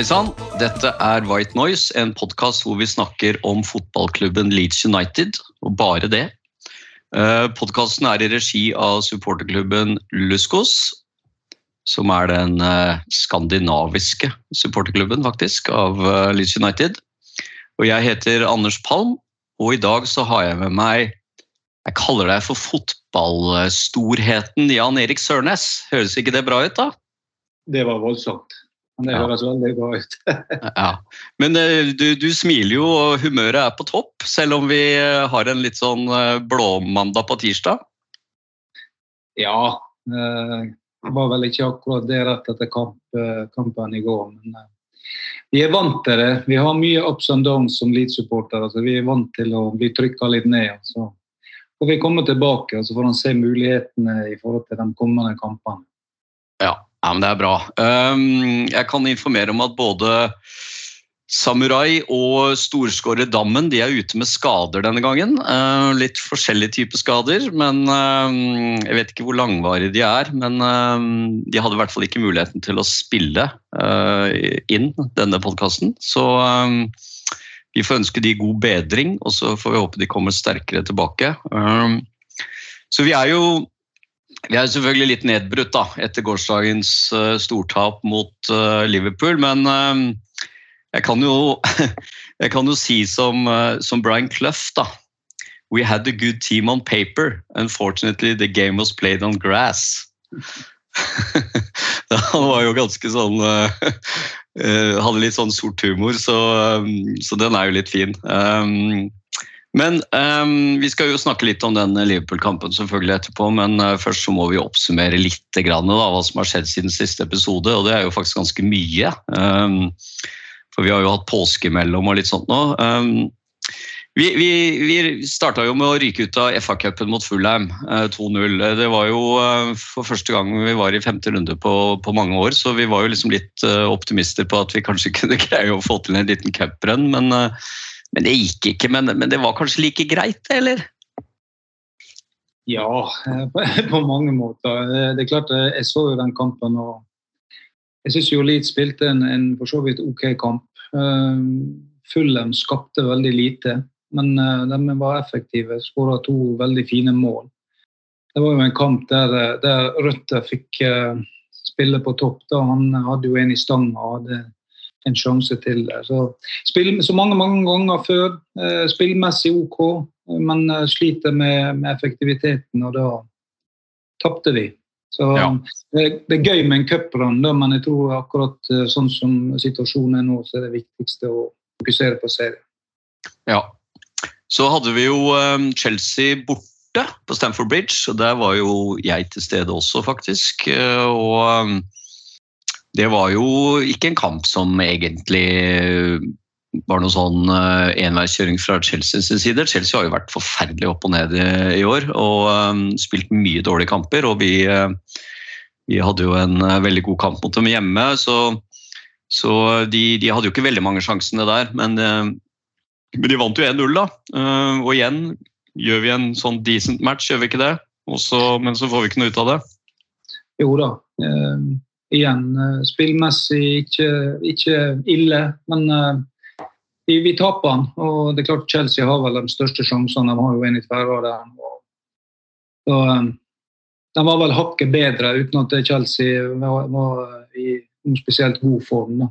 Hei sann, dette er White Noise, en podkast hvor vi snakker om fotballklubben Leeds United, og bare det. Podkasten er i regi av supporterklubben Luskos, som er den eh, skandinaviske supporterklubben faktisk, av eh, Leeds United. Og jeg heter Anders Palm, og i dag så har jeg med meg Jeg kaller deg for fotballstorheten Jan Erik Sørnes. Høres ikke det bra ut, da? Det var voldsomt. Men det Ja. høres veldig bra ut. Ja, Men eh, du, du smiler jo, og humøret er på topp, selv om vi eh, har en litt sånn eh, blåmandag på tirsdag. Ja, det var vel ikke akkurat det rett etter kamp, kampen i går. Men vi er vant til det. Vi har mye ups and downs som Leeds-supportere. så Vi er vant til å bli trykka litt ned. og Så får vi komme tilbake og så får han se mulighetene i forhold til de kommende kampene. Ja, ja men det er bra. Um, jeg kan informere om at både Samurai og storskårer Dammen de er ute med skader denne gangen. Uh, litt forskjellige typer skader, men uh, jeg vet ikke hvor langvarige de er. Men uh, de hadde i hvert fall ikke muligheten til å spille uh, inn denne podkasten. Så vi får ønske de god bedring, og så får vi håpe de kommer sterkere tilbake. Så vi er jo vi er selvfølgelig litt nedbrutt da, etter gårsdagens uh, stortap mot uh, Liverpool, men uh, jeg, kan jo, jeg kan jo si som, som Brian Clough da. We had a good team on paper. Unfortunately, the game was played on grass. Han var jo ganske sånn Hadde litt sånn sort humor, så, um, så den er jo litt fin. Um, men um, Vi skal jo snakke litt om den Liverpool-kampen selvfølgelig etterpå, men uh, først så må vi oppsummere litt grann, da, hva som har skjedd siden siste episode, og det er jo faktisk ganske mye. Um, for vi har jo hatt påske imellom og litt sånt nå. Um, vi, vi, vi starta jo med å ryke ut av FA-cupen mot Fulheim, uh, 2-0. Det var jo uh, for første gang vi var i femte runde på, på mange år, så vi var jo liksom litt eh, optimister på at vi kanskje kunne greie å få til en liten cuprun, men men det gikk ikke. Men, men det var kanskje like greit, eller? Ja, på, mange måter. Eh, Det er klart, eh, Jeg så jo den kampen og jeg syns jo Leeds spilte en, en for så vidt OK kamp. Eh, Fulham skapte veldig lite, men de var effektive. Skåra to veldig fine mål. Det var jo en kamp der, der Røtter fikk spille på topp. da Han hadde jo en i stanga og hadde en sjanse til det. Så, spill, så mange mange ganger før. Eh, spillmessig OK, men eh, sliter med, med effektiviteten, og da tapte vi. Så Ja. det, det er gøy med en cuprun, men jeg tror akkurat eh, sånn som situasjonen er nå, så er det viktigste å fokusere på serien. Ja. Så hadde vi jo Chelsea borte på Stamford Bridge, og der var jo jeg til stede også, faktisk. Eh, Og det var jo ikke en kamp som egentlig var noe sånn uh, enveiskjøring fra Chelsea sin side. Chelsea har jo vært forferdelig opp og ned i, år og um, spilt mye dårlige kamper. Og vi, vi hadde jo en veldig god kamp mot dem hjemme, så, så de, de hadde jo ikke veldig mange sjansene der. Men, men de vant jo 1-0, da. Og igjen gjør vi en sånn decent match, gjør vi ikke det? Også, men så får vi ikke noe ut av det. Jo da. Eh, igjen, eh, spillmessig ikke, ikke ille, men eh, vi, vi taper den. Og det er klart Chelsea har vel de største sjansene. De har jo en i tverrvaren. Eh, de var vel hakket bedre, uten at Chelsea var, var i noen spesielt god form. Da.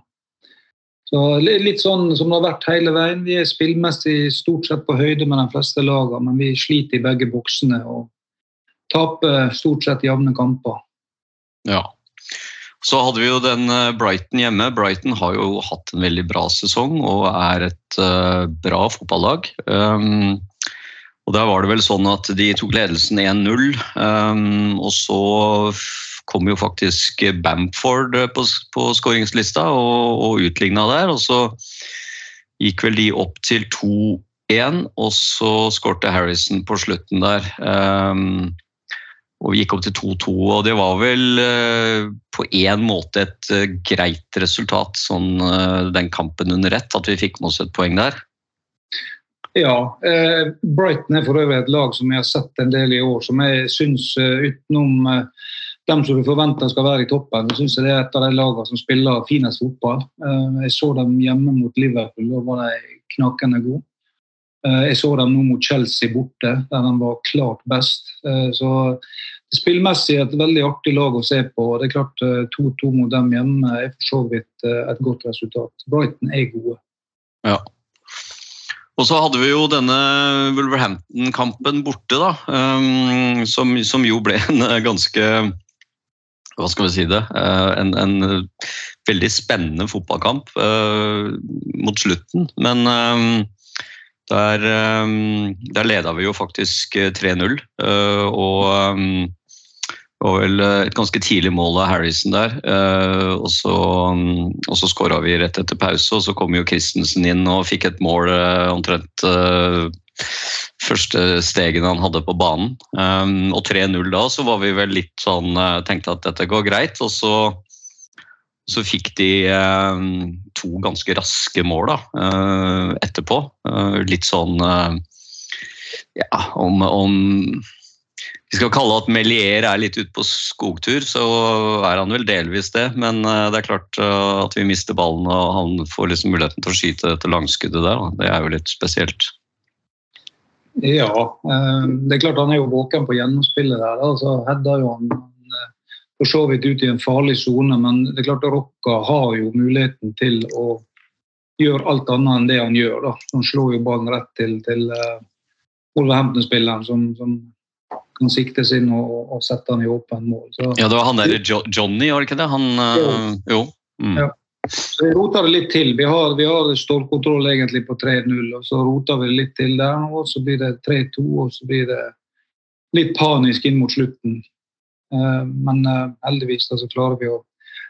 Så Litt sånn som det har vært hele veien. Vi er spillmessig stort sett på høyde med de fleste lagene, men vi sliter i begge boksene og taper stort sett jevne kamper. Ja. Så hadde vi jo den eh, Brighton hjemme. Brighton har jo hatt en veldig bra sesong og er et eh, bra fotballag. Um, og Der var det vel sånn at de tok ledelsen 1-0, um, og så kom jo faktisk Bamford på, på skåringslista og, og utligna der. Og så gikk vel de opp til 2-1, og så skårte Harrison på slutten der. Um, og vi gikk opp til 2-2, og det var vel uh, på én måte et uh, greit resultat, sånn uh, den kampen under ett, at vi fikk med oss et poeng der. Ja, eh, Brighton er for øvrig et lag som jeg har sett en del i år, som jeg syns utenom dem som du forventer skal være i toppen, syns jeg det er et av de lagene som spiller finest fotball. Jeg så dem hjemme mot Liverpool, da var de knakende gode. Jeg så dem nå mot Chelsea borte, der de var klart best. Så spillmessig et veldig artig lag å se på. Det er klart 2-2 mot dem hjemme er for så vidt et godt resultat. Brighton er gode. Ja. Og så hadde vi jo denne Wolverhampton-kampen borte, da. Um, som, som, jo ble en ganske Hva skal vi si det? En, en, veldig spennende fotballkamp mot slutten. Men um, der, um, der leda vi jo faktisk 3-0. Og, og vel eh, et ganske tidlig mål av Harrison der. Eh, og så, og så skåra vi rett etter pause, og så kom jo Christensen inn og fikk et mål eh, omtrent første stegene han hadde på banen. Og 3-0 da, så var vi vel litt sånn Tenkte at dette går greit. Og så, så fikk de to ganske raske mål da, etterpå. Litt sånn Ja, om, om vi skal kalle at Melier er litt ute på skogtur, så er han vel delvis det. Men eh, det er klart eh, at vi mister ballen og han får liksom muligheten til å skyte dette langskuddet der. Det er jo litt spesielt. Ja, eh, det er klart han er jo våken på gjennomspillet der. Altså, Hedda jo han, for så vidt ut i en farlig sone, men det er klart at Rocca har jo muligheten til å gjøre alt annet enn det han gjør. Da. Han slår jo ballen rett til, til Wolverhampton-spilleren som, som kan siktes inn og, og sette han i åpen mål. Så, ja, det var han der jo, Johnny, var det ikke det? Han. Uh, jo. Mm. Ja. Så vi roter det litt til. Vi har, vi har stålkontroll egentlig på 3-0, og så roter vi det litt til der. og Så blir det 3-2, og så blir det litt panisk inn mot slutten. Uh, men uh, heldigvis så klarer vi å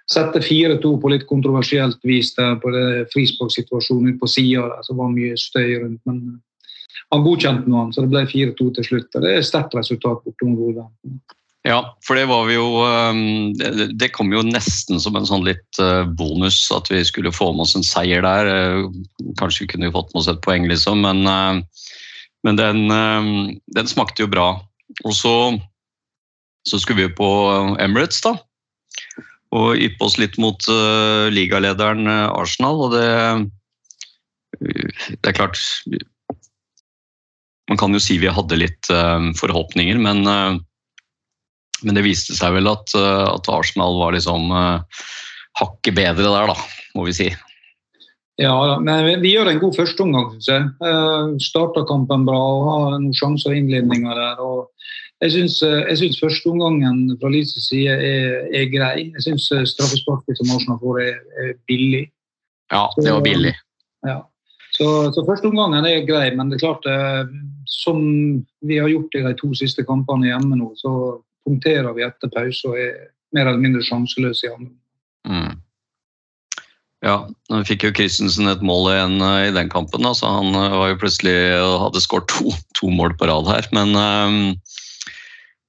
sette 4-2 på litt kontroversielt vis der på frisparksituasjonen ute på sida. Det var mye støy rundt. men han godkjente noe, så det ble 4-2 til slutt. Det er et sterkt resultat bortom. Ja, for det var vi jo Det kom jo nesten som en sånn litt bonus at vi skulle få med oss en seier der. Kanskje vi kunne fått med oss et poeng, liksom, men, men den, den, smakte jo bra. Og så, så skulle vi på Emirates, da. Og yppe oss litt mot ligalederen Arsenal, og det det er klart man kan jo si vi hadde litt uh, forhåpninger, men, uh, men, det viste seg vel at, uh, at Arsenal var liksom hakket bedre der, da, må vi si. Ja, men vi gjør en god førsteomgang, syns jeg. Uh, Starta kampen bra og har noen sjanser og innledninger der. og jeg syns førsteomgangen fra Leeds' side er, er, grei. Jeg syns straffesparket som Arsenal får, er, er billig. Ja, det var billig. Så, ja. Så, så førsteomgangen er grei, men det er klart eh, som vi har gjort i de to siste kampene hjemme nå, så punkterer vi etter pause og er mer eller mindre sjanseløse i andre. Mm. Ja, nå fikk jo Christensen et mål igjen eh, i den kampen. Altså, han eh, var jo plutselig hadde skåret to, to, mål på rad her. Men,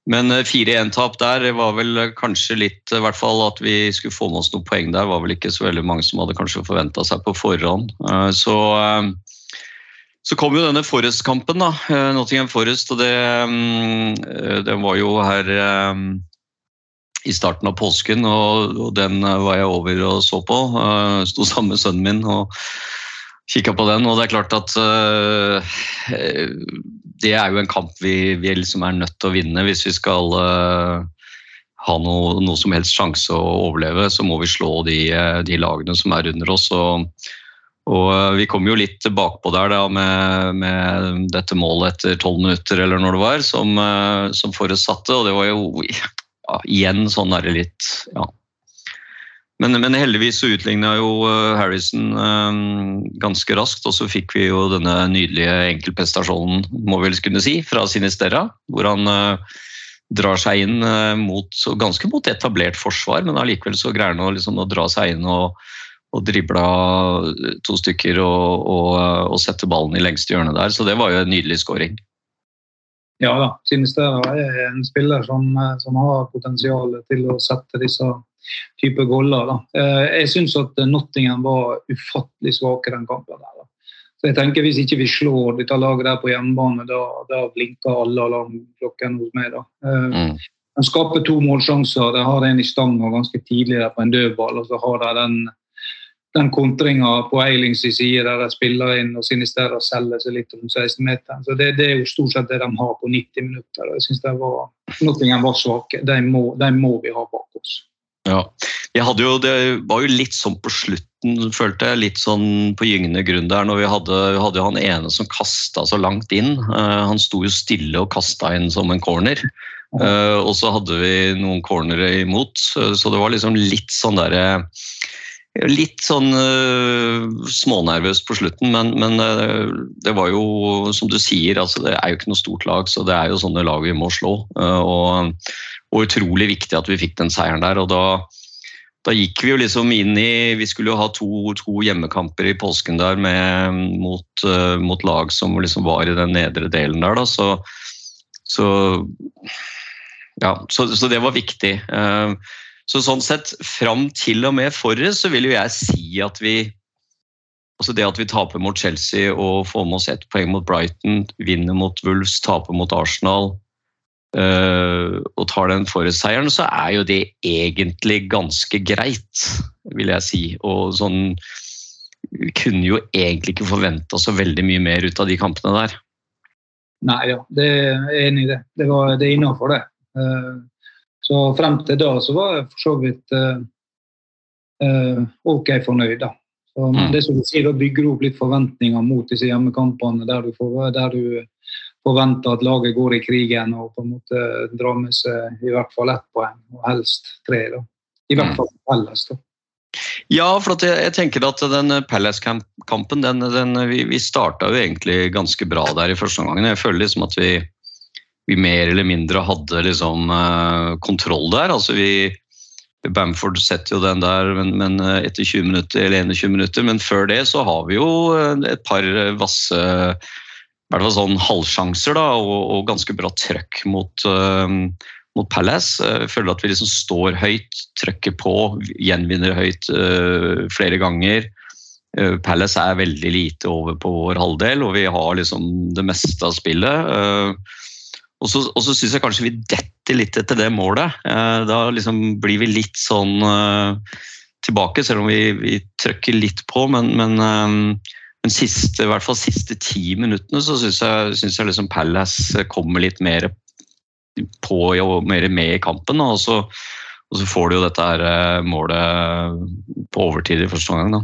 men 4-1-tap der var vel kanskje litt I hvert fall at vi skulle få med oss noen poeng der, var vel ikke så veldig mange som hadde kanskje forventa seg på forhånd. Så så kom jo denne Forest-kampen, da. Eh, Nottingham Forest, og det, mm, eh, den var jo her eh, i starten av påsken, og, den var jeg over og så på. Sto sammen med sønnen min og kikka på den, og det er klart at uh, det er jo en kamp vi, vi liksom er nødt til å vinne hvis vi skal uh, ha noe, noe, som helst sjanse å overleve, så må vi slå de, de lagene som er under oss. og og uh, Vi kom jo litt bakpå der da, med, med, dette målet etter tolv minutter, eller når det var, som, eh, som Forrest. Og det var jo ja, igjen sånn derre litt ja. Men, men heldigvis så utligna jo eh, Harrison um, ganske raskt, og så fikk vi jo denne nydelige enkeltprestasjonen må vi vel kunne si, fra Sinisterra. Hvor han uh, drar seg inn eh, mot, ganske mot etablert forsvar, men allikevel så greier han å, liksom, å dra seg inn og, og dribla to stykker og, og, og sette ballen i lengste hjørne der. Så det var jo en nydelig scoring. Ja da, Sinistera er en spiller som, eh, som har potensial til å sette disse typer goller. Da. Eh, jeg syns at Nottingham var ufattelig svake den kampen. der. Da. Så jeg tenker Hvis ikke vi slår dette laget der på hjemmebane, da, da blinker alle alarmklokkene hos meg. da. Eh, Mm. De skaper to målsjanser. De har en i stanga ganske tidlig der på en dødball. og så har de den, den kontringa på Eilings side der de spiller inn og Sinisterra selger seg litt rundt 16-meteren. Så det, det er jo stort sett det de har på 90 minutter. og jeg synes det var, Nottingham var svake. De må, de må vi ha bak oss. Ja. Jeg hadde jo, det var jo litt sånn på slutten, følte jeg. Litt sånn på gyngende grunn der. når Vi hadde, vi hadde jo han ene som kasta så langt inn. Uh, han sto jo stille og kasta inn som en corner. Uh, og så hadde vi noen cornere imot, så så det var liksom litt sånn derre Litt sånn smånervøs på slutten, men, men eh, det var jo, som du sier, altså det er jo ikke noe stort lag, så det er jo sånne lag vi må slå. Eh, og, og utrolig viktig at vi fikk den seieren der. og da da gikk vi jo liksom inn i Vi skulle jo ha to, to hjemmekamper i påsken der med, mot, uh, mot lag som liksom var i den nedre delen der, da. Så, så ja, så, så det var viktig. Uh, Så sånn sett, fram til og med forrige, så vil jo jeg si at vi Altså det at vi taper mot Chelsea og får med oss ett poeng mot Brighton, vinner mot Wolves, taper mot Arsenal og tar den forrest-seieren, så er jo det egentlig ganske greit, vil jeg si. Og sånn Vi kunne jo egentlig ikke forventa så veldig mye mer ut av de kampene der. Nei, ja, det er jeg enig i det. Det, var, det er innafor, det. Eh, Så frem til da så var jeg for så vidt eh, eh, ok fornøyd, da. Så, men Mm. det som du sier, da bygger du opp litt forventninger mot disse hjemmekampene, der du, får, der du forventer at laget går i krigen og på en måte drar med seg i hvert fall ett poeng, og helst tre. da. I hvert Mm. fall felles. da. Ja, for jeg, jeg tenker at den Palace-kampen den, den, Vi, vi starta jo egentlig ganske bra der i første omgang. Jeg føler liksom at vi, vi mer eller mindre hadde liksom eh, kontroll der. altså vi Bamford setter jo den der men, men eh, etter 20 minutter, eller 21 minutter, men før det så har vi jo eh, et par vasse hvert fall sånn halvsjanser da, og, og ganske bra trøkk mot, uh, mot Palace. Jeg føler at vi liksom står høyt, trøkker på, gjenvinner høyt uh, flere ganger. Uh, Palace er veldig lite over på vår halvdel, og vi har liksom det meste av spillet. Eh, og så, og så syns jeg kanskje vi detter litt etter det målet. Eh, da liksom blir vi litt sånn eh, tilbake, selv om vi, vi trøkker litt på. Men, men, eh, men siste, i hvert fall siste ti minuttene så syns jeg, synes jeg liksom Palace kommer litt mer på og mer med i kampen. Og så, og så får du jo dette her eh, målet på overtid i første omgang. da.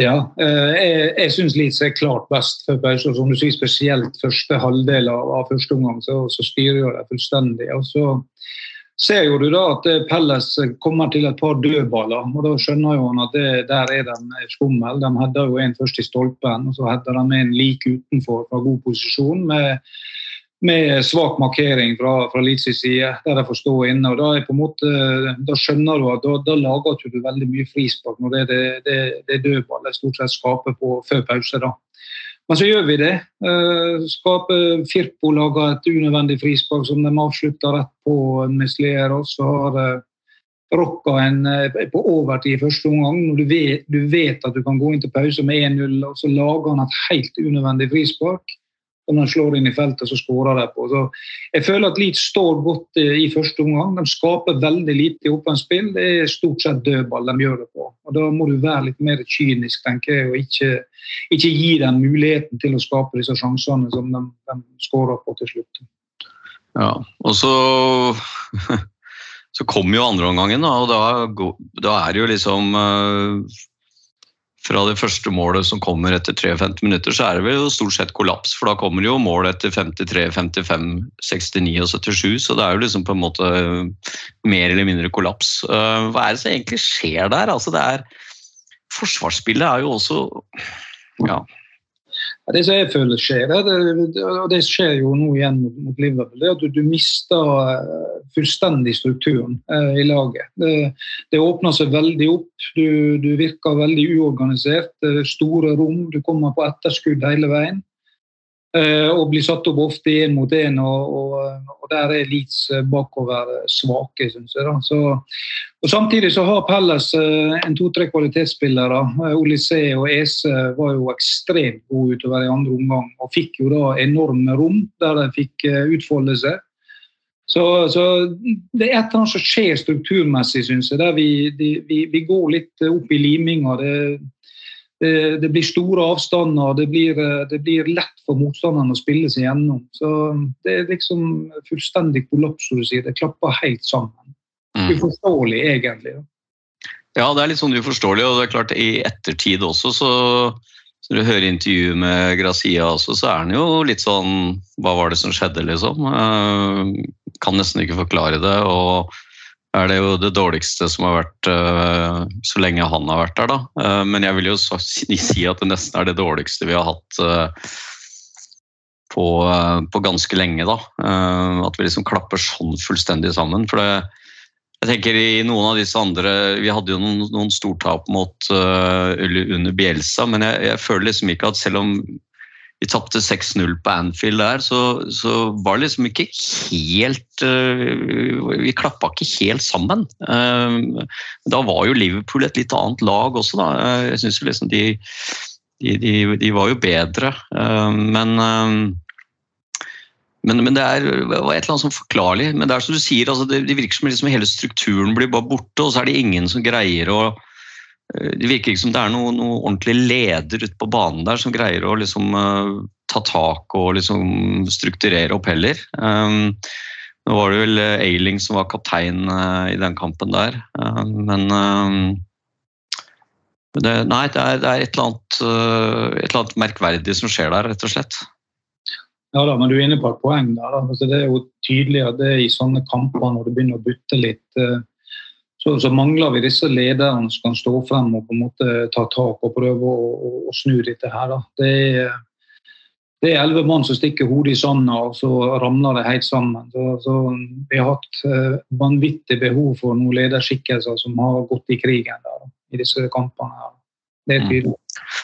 Ja, eh, jeg, jeg syns Leeds er klart best for pause. Som du sier, spesielt første halvdel av, av første omgang, så, så styrer de fullstendig. Og så ser jo du da at eh, Pelles kommer til et par dødballer, og da skjønner jo han at det, der er de skummel. De header jo en først i stolpen, og så header de en like utenfor fra god posisjon. med med svak markering fra, fra Leeds' side, der de får stå inne. og Da, på en måte, da skjønner du at da, da lager du veldig mye frispark når det er det, det, det dødballet stort sett skaper på før pause. da. Men så gjør vi det. Eh, skaper Firpo lager et unødvendig frispark som de avslutter rett på Meslier. Og så har eh, Rocca en eh, på overtid i første omgang. Du vet, du vet at du kan gå inn til pause med 1-0, og så lager han et helt unødvendig frispark Og når de slår inn i feltet, så skårer de på. Så jeg føler at Leeds står godt i første omgang. De skaper veldig lite i åpent spill. Det er stort sett dødball de gjør det på. Da må du være litt mer kynisk, tenker jeg, og ikke, ikke gi dem muligheten til å skape disse sjansene som de, de skårer på til slutt. Ja, og så så kommer jo andreomgangen, og da, da er det jo liksom eh, Fra det første målet som kommer etter 53 minutter, så er det vel stort sett kollaps. For da kommer jo mål etter 53, 55, 69 og 77, så det er jo liksom på en måte mer eller mindre kollaps. Eh, Hva er det som egentlig skjer der? Altså det er Forsvarsspillet er jo også Ja. Det som jeg føler skjer, og det skjer jo nå igjen mot, Liverpool, det er at du, mister eh, fullstendig strukturen eh, i laget. Det, det åpner seg veldig opp. Du, du virker veldig uorganisert. Er store rom. Du kommer på etterskudd hele veien. Eh, og blir satt opp ofte én mot én, og, og, og der er Leeds eh, bakover eh, svake, syns jeg. Så, og Samtidig så har Pelles en to-tre kvalitetsspillere. Olysé og Ese var jo ekstremt gode utover i andre omgang og fikk jo da enorme rom der de fikk utfolde seg. Så, så det er et eller annet som skjer strukturmessig, syns jeg. Der vi, de, vi, vi går litt opp i liminga. Det, det, det blir store avstander. Det blir, eh, det blir lett for motstanderen å spille seg gjennom. Så det er liksom fullstendig kollaps, som du sier. Det klapper helt sammen. Mm. Uforståelig, egentlig. Ja, det er litt sånn uforståelig, og det er klart i ettertid også, så så når du hører intervjuet med Gracia også, så er han jo litt sånn Hva var det som skjedde, liksom? Eh, kan nesten ikke forklare det. Og er det jo det dårligste som har vært uh, så lenge han har vært der, da. Uh, men jeg vil jo så, si at det nesten er det dårligste vi har hatt uh, på, på ganske lenge, da. At vi liksom klapper sånn fullstendig sammen. For det, jeg tenker i noen av disse andre Vi hadde jo noen, noen stortap mot under Bielsa, men jeg, jeg føler liksom ikke at selv om vi tapte 6-0 på Anfield der, så, så var det liksom ikke helt uh, Vi klappa ikke helt sammen. Uh, da var jo Liverpool et litt annet lag også, da. Uh, jeg synes jo liksom de, de, de, de var jo bedre, men men, men det er var et eller annet som forklarlig. Men det er som du sier, altså det, det virker som liksom hele strukturen blir bare borte, og så er det ingen som greier å eh, Det virker ikke som det er noen noe ordentlig leder ute på banen der som greier å liksom uh, ta tak og liksom strukturere opp heller. Um, nå var det vel Ailing som var kaptein i den kampen der, uh, men det, Nei, det er, det er et, eller annet, et eller annet merkverdig som skjer der, rett og slett. Ja da, men du er inne på et poeng der. Altså, det er jo tydelig at det er i sånne kamper, når det begynner å butte litt, eh, så, så mangler vi disse lederne som kan stå frem og på en måte ta tak og prøve å, å, å snu dette her. da. Det er det er elleve mann som stikker hodet i sanda, og så ramler det helt sammen. Så, så Vi har hatt eh, vanvittig behov for noen lederskikkelser som har gått i krigen der, i disse kampene. her. Det er tydelig.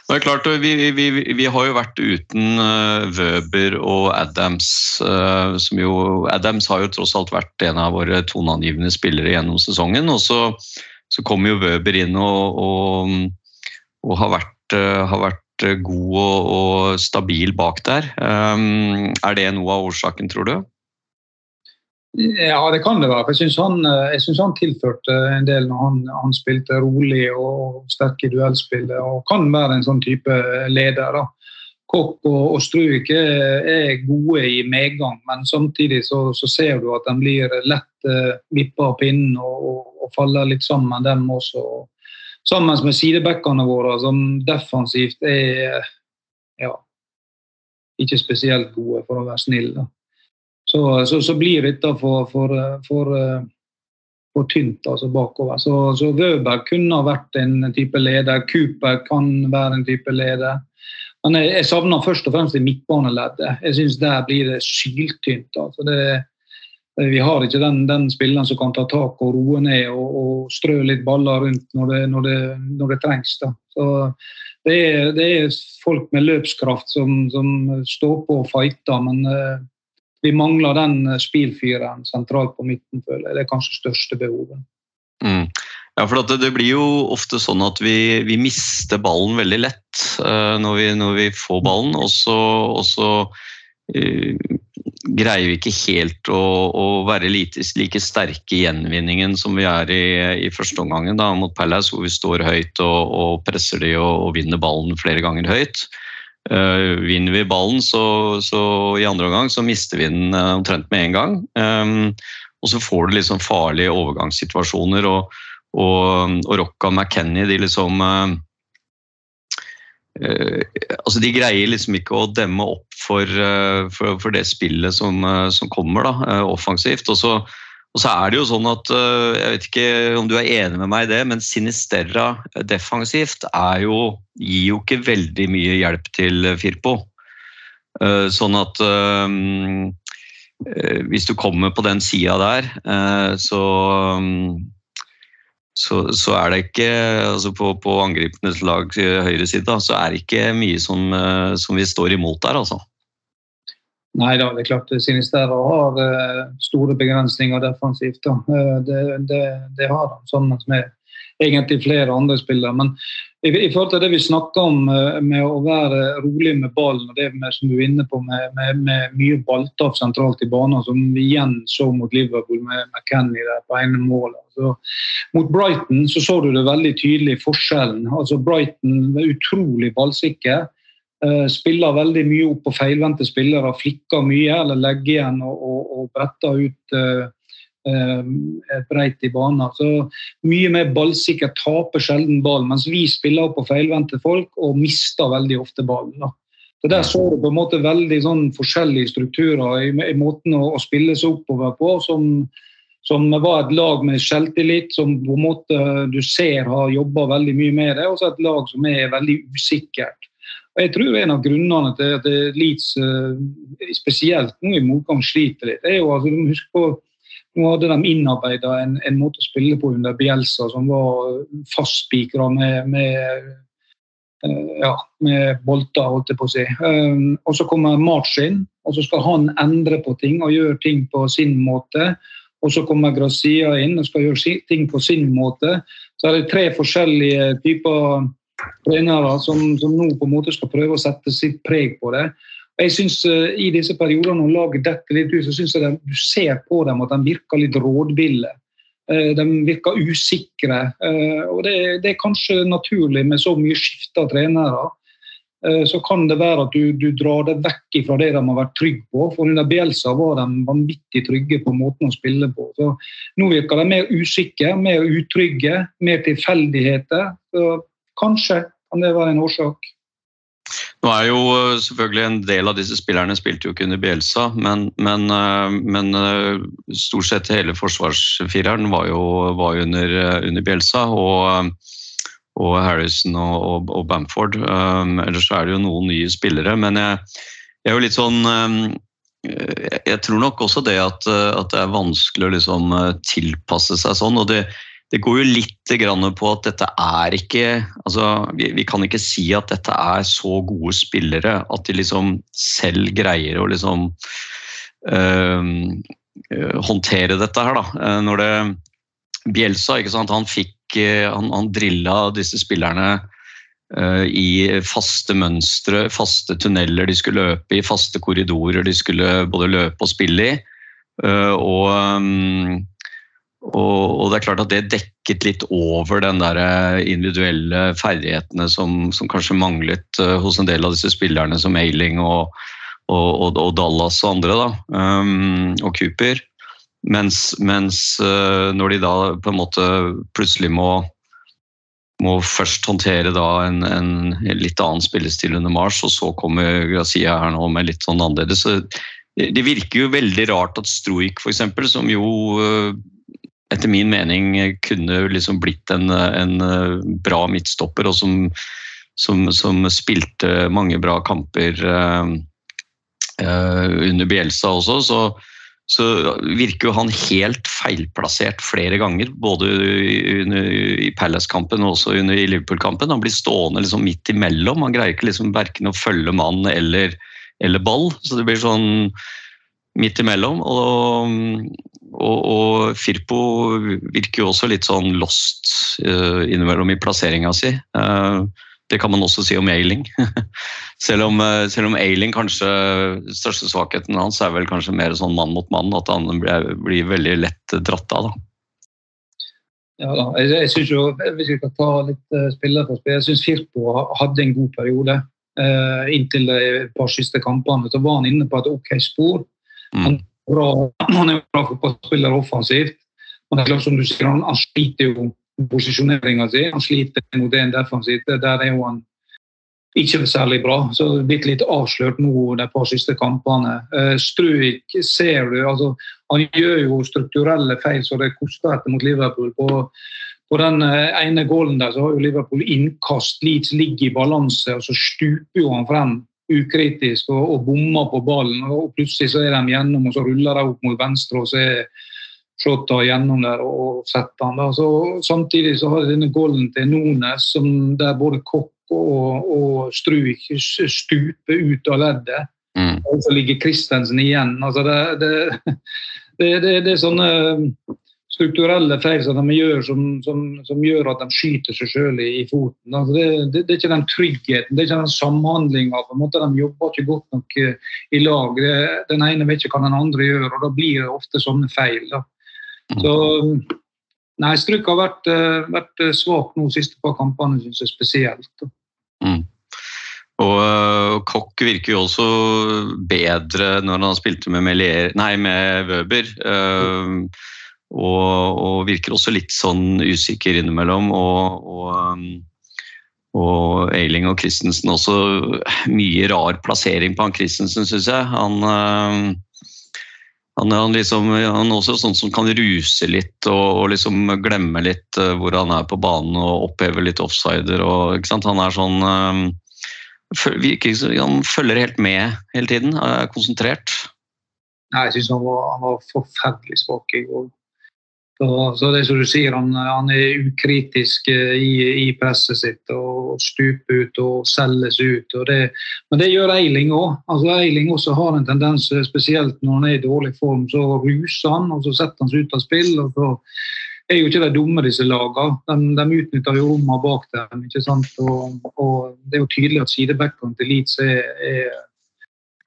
Det er klart, vi, vi, vi har jo vært uten uh, Wøber og Adams. Uh, som jo, Adams har jo tross alt vært en av våre toneangivende spillere gjennom sesongen. Og så, så kommer jo Wøber inn og, og, og har, vært, uh, har, vært, god og, og, stabil bak der. Er det noe av årsaken, tror du? Ja, det kan det være. for Jeg syns han, eh, han tilførte en del når han, han spilte rolig og sterk i duellspillet. Og kan være en sånn type leder. da. Kokk og, og Struik er, er gode i medgang, men samtidig så, så ser du at de blir lett uh, vippa av pinnen og, og, og, faller litt sammen, dem også. Sammen med sidebackene våre, som defensivt er ja, ikke spesielt gode, for å være snill. da så, så, så blir dette for, for, for, for tynt altså bakover. Så, så Wøber kunne vært en type leder. Cooper kan være en type leder. Men jeg, jeg savner først og fremst i midtbaneleddet. Jeg syns der blir det syltynt. Altså det, vi har ikke den, den spilleren som kan ta tak og roe ned og, og strø litt baller rundt når det, når det, når det trengs. Da. Så det er, det er, folk med løpskraft som, som står på og fighter, men uh, vi mangler den eh, spilfyren sentralt på midten, føler jeg. Det er kanskje største behovet. Mm. Ja, for det, det, blir jo ofte sånn at vi, vi mister ballen veldig lett uh, når, vi, når, vi, får ballen, og så, uh, greier vi ikke helt å, å være like, like, sterke i gjenvinningen som vi er i, i første omgang mot Palace, hvor vi står høyt og, og presser de og, og vinner ballen flere ganger høyt. Uh, vinner vi ballen, så, så, i andre omgang så mister vi den uh, omtrent med en gang. Um, og så får du liksom farlige overgangssituasjoner, og, og, og Rocca McKenny de liksom uh, altså De greier liksom ikke å demme opp for, for, for det spillet som, som kommer da, offensivt. Og så, Og så er det jo sånn at øh, Jeg vet ikke om du er enig med meg i det, men Sinisterra defensivt jo, gir jo ikke veldig mye hjelp til Firpo. Eh, Sånn at øh, hvis du kommer på den sida der, så så, så er det ikke altså på, på angripenes lag høyre side, da, så er det ikke mye som, som vi står imot der, altså. Nei da, det er klart Sinisterra har eh, store begrensninger defensivt. Eh, det, det, det har han, sammen med egentlig flere andre spillere. Men i, i forhold til det vi snakker om eh, med å være rolig med ballen, og det med, som du er inne på med, med, med mye balltap sentralt i banen, som vi igjen så mot Liverpool med McKenny der på ene målet. Så, mot Brighton så så du det veldig tydelig, forskjellen. Altså Brighton var utrolig ballsikker. Eh, spiller veldig mye opp på feilvendte spillere, flikker mye eller legger igjen og, og, og bretter ut uh, uh, breit i banen. Så mye mer ballsikker, taper sjelden ball, mens vi spiller opp på feilvendte folk og mister veldig ofte ballen. Da. Så Der så du på en måte veldig sånn forskjellige strukturer i, i måten å, å, spille seg oppover på. som, som var et lag med selvtillit, som på en måte du ser har jobba veldig mye med det. Og så et lag som er veldig usikkert. Jeg tror En av grunnene til at Leeds, eh, spesielt nå i motgang, sliter litt, er jo altså, du må huske på nå hadde de innarbeida en, en, måte å spille på under Bielsa som var fastspikra med, med, eh, ja, med bolter, holdt jeg på å si. Um, og så kommer March inn, og så skal han endre på ting og gjøre ting på sin måte. Og så kommer Grazia inn og skal gjøre ting på sin måte. Så er det tre forskjellige typer trenere som, som, nå på en måte skal prøve å sette sitt preg på det. Jeg synes uh, I disse periodene når laget detter litt ut, så synes jeg de, du ser på dem at de virker litt rådville. Uh, de virker usikre. Uh, og det, det, er kanskje naturlig med så mye skifte trenere. Så kan det være at du, du, drar det vekk fra det de har vært trygge på. For under Bielsa var de vanvittig trygge på måten å spille på. Så nå virker de mer usikre, mer utrygge, mer tilfeldigheter. Kanskje kan det være en årsak. Nå er jo eh, selvfølgelig En del av disse spillerne spilte jo ikke under Bielsa, men, men, eh, men eh, stort sett hele forsvarsfireren var jo, var under, under, Bielsa. Og, og Harrison og, og, og, Bamford. Um, ellers er det jo noen nye spillere. Men jeg, jeg er jo litt sånn um, Jeg tror nok også det at, at det er vanskelig å liksom tilpasse seg sånn. og det det går jo litt på at dette er ikke altså, vi, vi, kan ikke si at dette er så gode spillere at de liksom selv greier å liksom øh, håndtere dette her, da. Eh, når det Bjelsa, ikke sant, han fikk Han, han drilla disse spillerne øh, i faste mønstre, faste tunneler de skulle løpe i, faste korridorer de skulle både løpe og spille i. Øh, og og, og, det er klart at det dekket litt over den der eh, individuelle ferdighetene som, som kanskje manglet uh, hos en del av disse spillerne som Ailing og, og, og Dallas og andre, da, um, og Cooper. Mens, mens uh, når de da på en måte plutselig må, må først håndtere da en, en, litt annen spillestil under Mars, og så kommer Grazia her nå med litt sånn annerledes. Det virker jo veldig rart at Stroik, f.eks., som jo etter min mening kunne liksom blitt en, en eh, bra midtstopper, og som, som, som, spilte mange bra kamper uh, under Bielsa også. Så, så, virker jo han helt feilplassert flere ganger. Både i Palace-kampen og også under Liverpool-kampen. Han blir stående liksom midt imellom. Han greier ikke liksom verken å følge mann eller, eller ball. Så det blir sånn midt imellom. Og, og, og, Firpo virker jo også litt sånn lost uh, innimellom i plasseringa si. Uh, det kan man også si om Ailing. selv, om, uh, selv om Ailing kanskje største svakheten hans er vel kanskje mer sånn mann mot mann, at han blir, blir veldig lett dratt av. da. Ja, da. Jeg, jeg synes jo, Hvis vi skal ta litt spiller for spiller, jeg syns Firpo hadde en god periode. Uh, inntil de par siste kampene. Så var han inne på et ok spor. Mm. Han, bra, han er bra fotballspiller offensivt. Men det er klart som du sier, han, han sliter jo posisjoneringa si. Han sliter mot en defensivt. Der er jo han ikke særlig bra. Så det er blitt litt avslørt nå de par siste kampene. Eh, Struik ser du, altså, han gjør jo strukturelle feil så det koster etter mot Liverpool. På, på den eh, ene gålen der så har jo Liverpool innkast, Leeds ligger i balanse, og så stuper jo han frem ukritisk og, og bommer på ballen. og Plutselig så er de gjennom, og så ruller de opp mot venstre, og så er Shota gjennom der og setter han. Da. Så, samtidig så har de denne golden til Nones, som der både Kokk og, og Struik stuper ut av leddet. Mm. Og så ligger Christensen igjen. Altså det, det, det, det, er sånne strukturelle feil som de gjør, som, som, som gjør at de skyter seg sjøl i, foten. Altså det, det, det, er ikke den tryggheten, det er ikke den samhandlinga. De jobber ikke godt nok eh, i lag. Det, den ene vet ikke hva den andre gjør, og da blir det ofte sånne feil. Da. Så Nei, Struk har vært, eh, vært eh, svak nå siste par kampene, syns jeg spesielt. Mm. Og Kokk virker jo også bedre når han spilte med, Melier, nei, med Wøber. Uh, og, og, virker også litt sånn usikker innimellom. Og, og, um, og Eiling og Christensen også mye rar plassering på han Christensen, syns jeg. Han, uh, han, han, liksom, han er også sånn som kan ruse litt og, liksom glemme litt uh, hvor han er på banen og oppheve litt offsider. Han er sånn um, Han følger helt med hele tiden, er konsentrert. Nei, jeg syns han, var forferdelig svak i går. Så, så, det som du sier, han, han er ukritisk eh, i, i, presset sitt og stuper ut og selges ut. Og det, men det gjør Eiling òg. Altså, Eiling også har en tendens, spesielt når han er i dårlig form, så ruser han og så setter han seg ut av spill. og så er jo ikke de dumme, disse lagene. De, de utnytter jo rommene bak dem. ikke sant? Og, og, Det er jo tydelig at sidebackene til Leeds er, er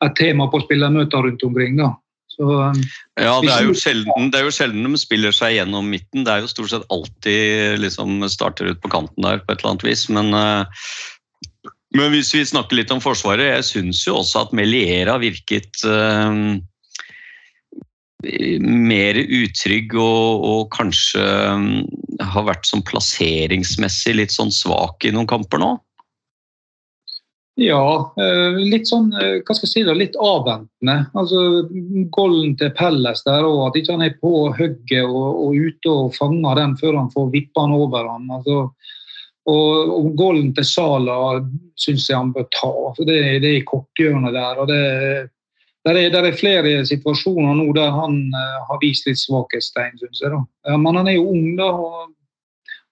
et tema på spillermøter rundt omkring. da. Så, um, ja, det er, sjelden, det er jo sjelden de spiller seg gjennom midten. Det er jo stort sett alltid liksom starter ut på kanten der på et eller annet vis. Men, uh, men hvis vi snakker litt om Forsvaret, jeg syns jo også at Meliera virket uh, mer utrygg og, og kanskje um, har vært sånn plasseringsmessig litt sånn svak i noen kamper nå? Ja, eh, litt sånn eh, hva skal jeg si da, litt avventende. Altså, Golden til Pelles der òg, at ikke han er på hugget og, og, ute og fanger den før han får vippa den over han. Altså, og, og Golden til Sala syns jeg han bør ta. for Det, det er i korthjørnet der. og det der er, der er, flere situasjoner nå der han uh, har vist litt svakhetstegn, syns jeg. da. Ja, men han er jo ung, da. og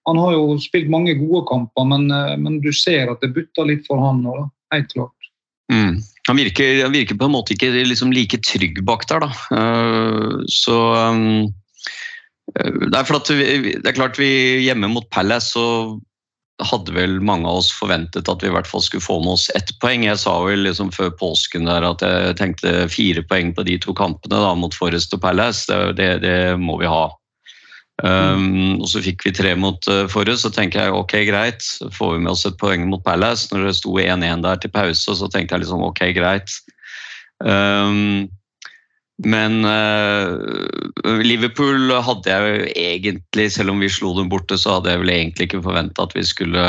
han har jo spilt mange gode kamper, men, eh, men du ser at det butter litt for han nå. Helt klart. Mm. Han, virker, han, virker, på en måte ikke liksom like trygg bak der, da. Uh, så um, det, er vi, det er klart vi hjemme mot Palace så hadde vel mange av oss forventet at vi i hvert fall skulle få med oss ett poeng. Jeg sa vel liksom før påsken der at jeg tenkte fire poeng på de to kampene da, mot Forest og Palace. Det, det, det må vi ha. Um, og så fikk vi tre mot uh, forrige, så tenker jeg ok, greit. Får vi med oss et poeng mot Palace når det sto 1-1 der til pause, så tenkte jeg liksom ok, greit. Um, men uh, Liverpool hadde jeg jo egentlig, selv om vi slo dem borte, så hadde jeg vel egentlig ikke forventa at vi skulle,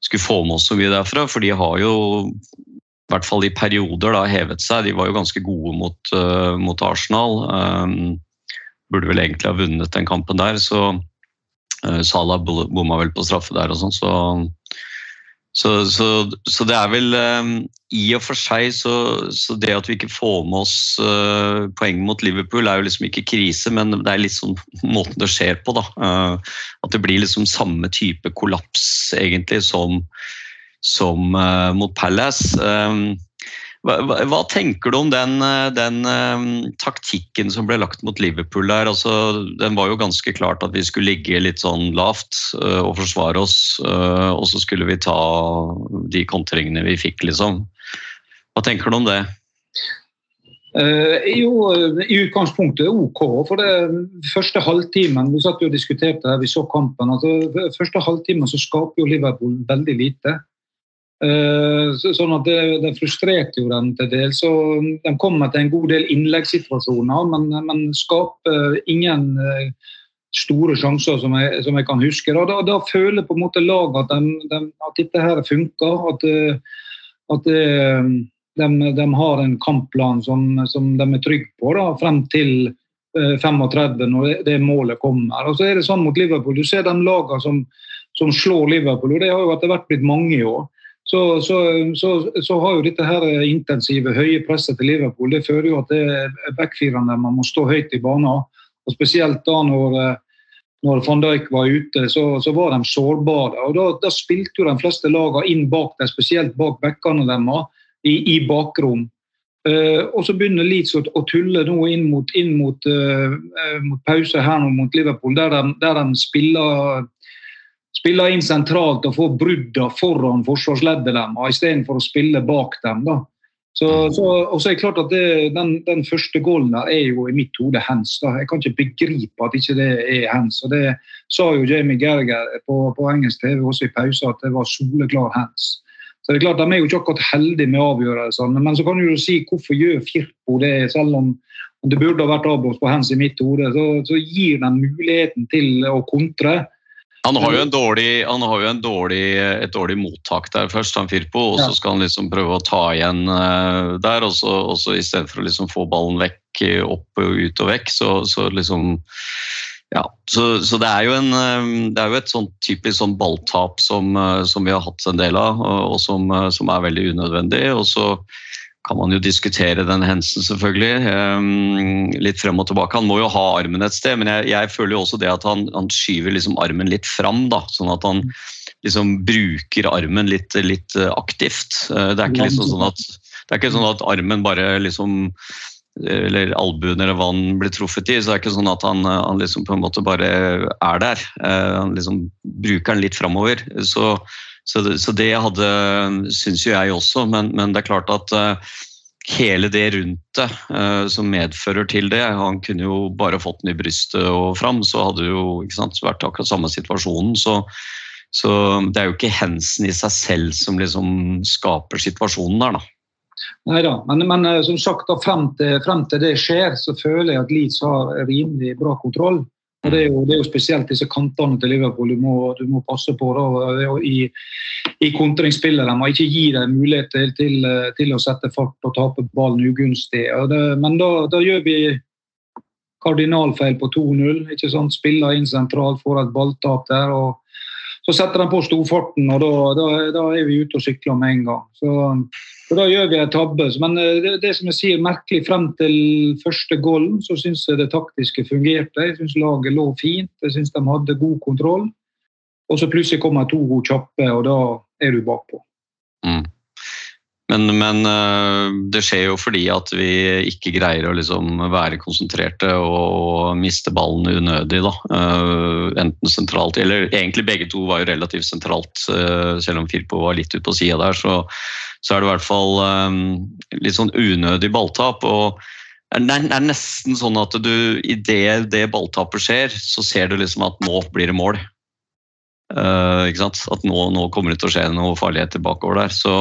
skulle, få med oss så mye derfra. For de har jo i hvert fall i perioder da hevet seg. De var jo ganske gode mot, uh, mot Arsenal. Um, burde vel egentlig ha vunnet den kampen der. Så uh, Salah bomma vel på straffe der og sånn, så, så, så, så, det er vel um, I og for seg så, det at vi ikke får med oss uh, poeng mot Liverpool, er jo liksom ikke krise, men det er sånn måten det skjer på, da. At det blir liksom samme type kollaps, egentlig, som, som mot Palace. Um, hva, hva, tenker du om den, eh, den um, taktikken som ble lagt mot Liverpool der? Altså, den var jo ganske klart at vi skulle ligge litt sånn lavt uh, og forsvare oss. Uh, og så skulle vi ta de kontringene vi fikk, liksom. Hva tenker du om det? Uh, jo, I utgangspunktet OK. For det første halvtimen Vi satt jo og diskuterte her, vi så kampen. altså Første halvtimen så skaper jo Liverpool veldig lite. Eh, sånn at det, det frustrerte jo dem til dels. Så de kommer til en god del innleggssituasjoner, men, men skaper ingen eh, store sjanser som jeg, som jeg kan huske. Da, da, da føler på en måte laget at, de, de, at dette her funker. At, eh, at de, de, har en kampplan som, som de er trygge på da, frem til eh, 35, når det målet kommer. Og så er det sånn mot Liverpool. Du ser de lagene som, som slår Liverpool, og det har jo etter hvert blitt mange i år. Så, så, så, så, har jo dette her intensive, høye presset til Liverpool det fører jo at det er backfirerne man må stå høyt i banen. Og Spesielt da når, når van Dijk var ute, så, var de sårbare. og Da, da spilte jo de fleste lagene inn bak dem, spesielt bak bekkene deres, i, i bakrom. Uh, og så begynner Leeds å, å tulle nå inn mot, inn mot, uh, mot pause her nå mot Liverpool, der de, der de spiller spiller inn sentralt og får brudda foran forsvarsleddet deres istedenfor å spille bak dem. da. Så, så, og så er det klart at det, den, den, første goalen der er jo i mitt hode hands. da. Jeg kan ikke begripe at ikke det er hands. og Det sa jo Jamie Gerger på, på engelsk TV også i pausen, at det var soleklar hands. Så det er klart De er jo ikke akkurat heldige med avgjørelsene, men så kan du jo si hvorfor gjør Firpo det, selv om det burde ha vært avblåst på hands i mitt hode. Så, så gir den muligheten til å kontre. Han har jo, en dårlig, har jo en dårlig, et dårlig mottak der først, han Firpo, og så skal han liksom prøve å ta igjen uh, der. Og så, i stedet for å liksom få ballen vekk, opp og ut og vekk, så, så liksom ja, så, så, det er jo, en, eh, det er jo et sånn typisk sånn balltap som, eh, som, vi har hatt en del av, og, og som, som, er veldig unødvendig. Og så kan man jo diskutere den hendelsen, selvfølgelig. Um, litt frem og tilbake. Han må jo ha armen et sted, men jeg, jeg føler jo også det at han, han skyver liksom armen litt fram. Da, sånn at han liksom bruker armen litt, litt eh, aktivt. Uh, det er ikke liksom sånn at det er ikke sånn at armen bare liksom eller albuen eller hva han blir truffet i, så det er ikke sånn at han, han liksom på en måte bare er der. Han liksom bruker den litt framover. Så så det, så det hadde, syns jo jeg også, men, men, det er klart at uh, hele det rundt det uh, som medfører til det Han kunne jo bare fått den i brystet og fram, så hadde det jo sant, vært akkurat samme situasjonen. Så, så, det er jo ikke hensen i seg selv som liksom skaper situasjonen der, da. Nei da, men, men, eh, som sagt, da, frem, til, frem til det skjer, så føler jeg at Leeds har rimelig bra kontroll. Det er, jo, det er, jo, spesielt disse kantene til Liverpool du må, du må passe på da, i, i kontringsspillet. De må ikke gi dem mulighet til, til, til, å sette fart og tape ballen ugunstig. Det, men da, da, gjør vi kardinalfeil på 2-0. Spiller inn sentralt, får et balltap der. og Så setter de på storfarten, og da, da er vi ute og sykler med en gang. Så og Da gjør vi en tabbe. Men eh, det, det, som jeg sier merkelig frem til første golden, så syns jeg det taktiske fungerte. Jeg syns laget lå fint. Jeg syns de hadde god kontroll. Og så plutselig kommer to kjappe, og da er du bakpå. Mm. Men, men, eh, det skjer jo fordi at vi ikke greier å liksom være konsentrerte og miste ballen unødig. Da. Eh, enten sentralt, eller egentlig begge to var jo relativt sentralt, selv om Firpo var litt ute på sida der. så så er det i hvert fall litt sånn unødig balltap. og det er nesten sånn at du idet det balltapet skjer, så ser du liksom at nå blir det mål. Uh? At nå, nå, kommer det til å skje noe farligheter bakover der. Så,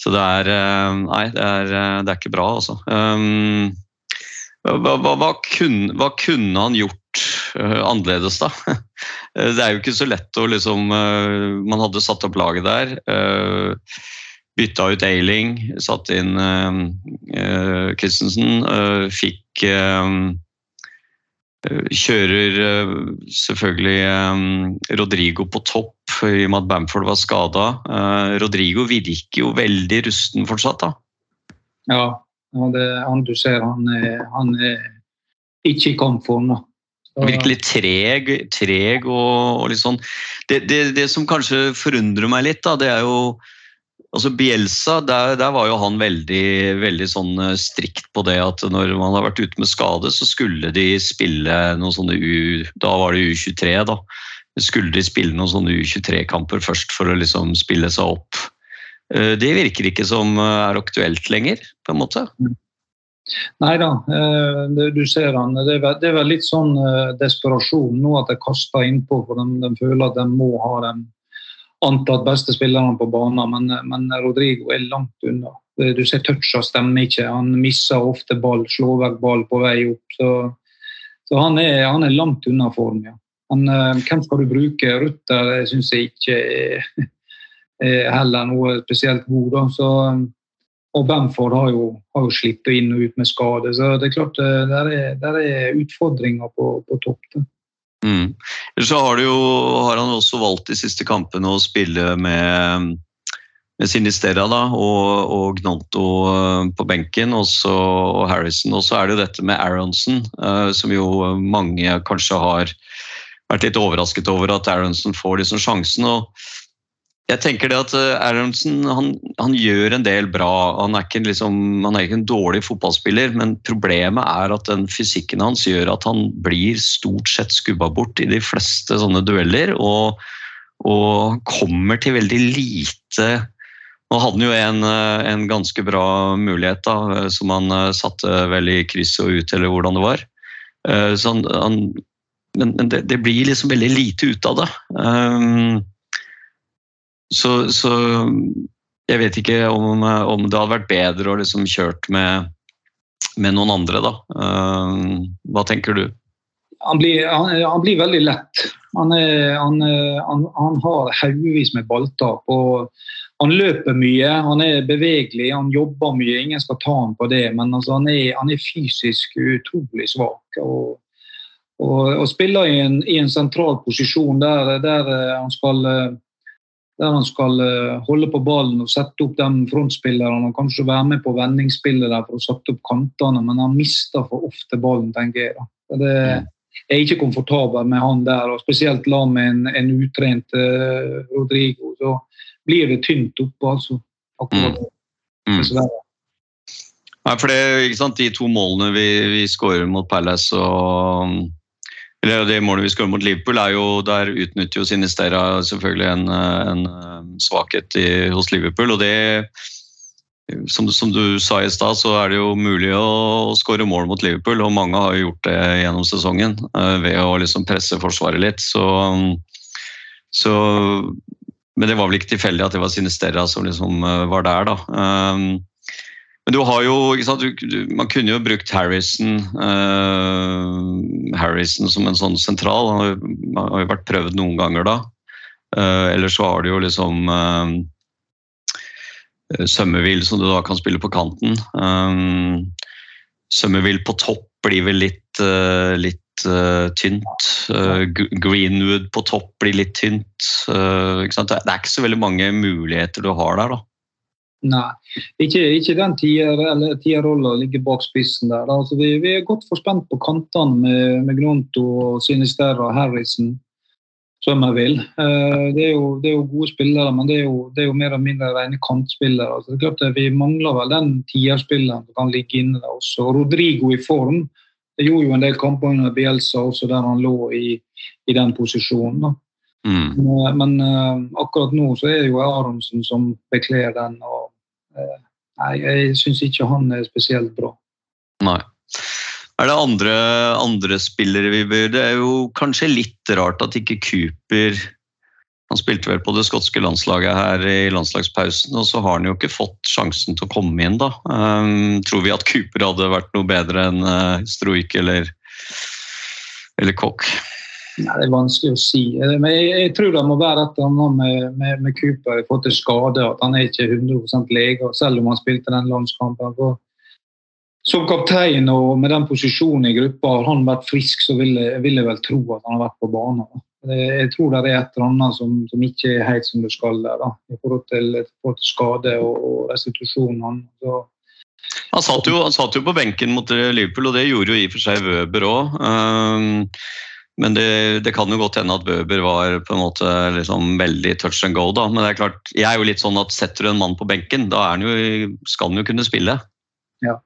så det er uh, Nei, det er, uh, det er, ikke bra, altså. Um, hva, hva, hva, kunne, hva, kunne, han gjort uh, annerledes, da? det er jo ikke så lett å liksom Man hadde satt opp laget der. Uh, bytta ut Eiling, satte inn Christensen. Fikk Kjører selvfølgelig um, Rodrigo på topp i og med at Bamford var skada. Rodrigo virker jo veldig rusten fortsatt, da. Ja, det, han du ser han er, han er ikke i kampform nå. Virkelig treg, treg og, og, litt sånn. Det, det, det, som kanskje forundrer meg litt, da, det er jo Altså Bielsa, der, der, var jo han veldig, veldig sånn eh, strikt på det at når man har vært ute med skade, så skulle de spille noen sånne U... Da var det U23, da. Skulle de spille noen sånne U23-kamper først for å liksom spille seg opp. Eh, det virker ikke som eh, er aktuelt lenger, på en måte. Nei da, du ser han. Det er vel litt sånn desperasjon nå at de kaster innpå, for de, de føler at de må ha dem antatt beste spillerne på banen, men, men, Rodrigo er langt unna. Du ser toucha stemmer ikke. Han misser ofte ball, slår vekk ball på vei opp. Så, Så han er, han er langt unna form, ja. Han, eh, hvem skal du bruke? Rutter syns jeg ikke er heller noe spesielt god. Da. Så, og Bamford har jo, har jo slitt inn og ut med skade, så det er klart eh, der er, der er utfordringer på, på topp. da. Mm. Så har, jo, har han også valgt de siste kampene å spille med, med Sinistera da, og, og Gnonto eh, på benken og, så, og Harrison. Og så er det jo dette med Aronson, eh, som jo mange kanskje har vært litt overrasket over at Aronson får liksom sjansen. og jeg tenker det at Aronsen han, han, gjør en del bra. Han er, ikke liksom, han er ikke en dårlig fotballspiller, men problemet er at den fysikken hans gjør at han blir stort sett skubba bort i de fleste sånne dueller. Og, og kommer til veldig lite Nå hadde han jo en, eh, en ganske bra mulighet da, som han eh, satte vel i krysset og ut, eller hvordan det var. Så han, han men, men det, det, blir liksom veldig lite ut av det. Um, så, så, jeg vet ikke om, om, det hadde vært bedre å liksom kjørt med, med noen andre, da. Um, hva tenker du? Han blir, han, han blir veldig lett. Han, er, han, han har haugevis med balltap. og han løper mye, han er bevegelig, han jobber mye. Ingen skal ta ham på det, men altså, han, er, han, er, fysisk utrolig svak. Og, og, og spiller i en, i en, sentral posisjon der, der, eh, han skal, eh, der, han skal eh, holde på ballen og sette opp de frontspillerne og kanskje være med på vendingsspillet der for å sette opp kantene, men han mister for ofte ballen, tenker jeg. Det, jeg er ikke komfortabel med han der, og spesielt la med en, en utrent uh, Rodrigo. Så blir det tynt oppe, altså. Akkurat mm. mm. Nei, for det, De to målene vi, vi skårer mot Palace og eller det målet vi skårer mot Liverpool, er jo, der utnytter jo Sinistera selvfølgelig en, en svakhet i, hos Liverpool. og det som, som du sa i stad, så er det jo mulig å, å skåre mål mot Liverpool. Og mange har gjort det gjennom sesongen uh, ved å liksom presse Forsvaret litt. Så, så, men det var vel ikke tilfeldig at det var Sinistera som liksom uh, var der, da. Men du har jo sant, du, Man kunne jo brukt Harrison, uh, Harrison som en sånn sentral. Han har, har, jo vært prøvd noen ganger da. Uh, eller så har du jo liksom uh, Summerville som du da kan spille på kanten. Um, Summerville på topp blir vel litt, uh, litt tynt. Greenwood på topp blir litt tynt. Det er ikke så veldig mange muligheter du har der. da. Nei, ikke, ikke den tierrolla ligger bak spissen der. Altså, vi, vi, er godt forspent på kantene med, med og Sinisterra, Harrison, Summerville. Eh, det, er jo, det er jo gode spillere, men det er jo, det er jo mer eller mindre rene kantspillere. Altså, det er klart Vi mangler vel den tierspilleren som kan ligge inne der også. Rodrigo i form. Det gjorde jo en del kamper under Bielsa også der han lå i, i den posisjonen. Da. Mm. Men, men uh, akkurat nå så er det jo Aronsen som bekler den. og nei, jeg syns ikke han er spesielt bra. Nei. Er det andre, andre spillere vi bør Det er jo kanskje litt rart at ikke Cooper Han spilte vel på det skotske landslaget her i landslagspausen, og så har han jo ikke fått sjansen til å komme inn, da. Um, tror vi at Cooper hadde vært noe bedre enn uh, Stroik eller, eller Koch? Nei, Det er vanskelig å si. Eh, men jeg, jeg tror det må være et eller annet med, med, med Cooper i forhold til skade. At han er ikke 100 lege, selv om han spilte den landskampen. For som kaptein og med den posisjonen i gruppa, har han vært frisk, så vil jeg, vil jeg, vel tro at han har vært på banen. Jeg tror det er et eller annet som, som ikke er helt som det skal der, da, i forhold til, til skade og, og restitusjon. Han satt, jo, han satt, jo, på benken mot Liverpool, og det gjorde jo i og for seg Wøber òg. Men det, det, kan jo godt hende at Bøber var på en måte liksom veldig touch and go. da, Men det er klart, jeg er jo litt sånn at setter du en mann på benken, da han jo, skal han jo kunne spille. Ja,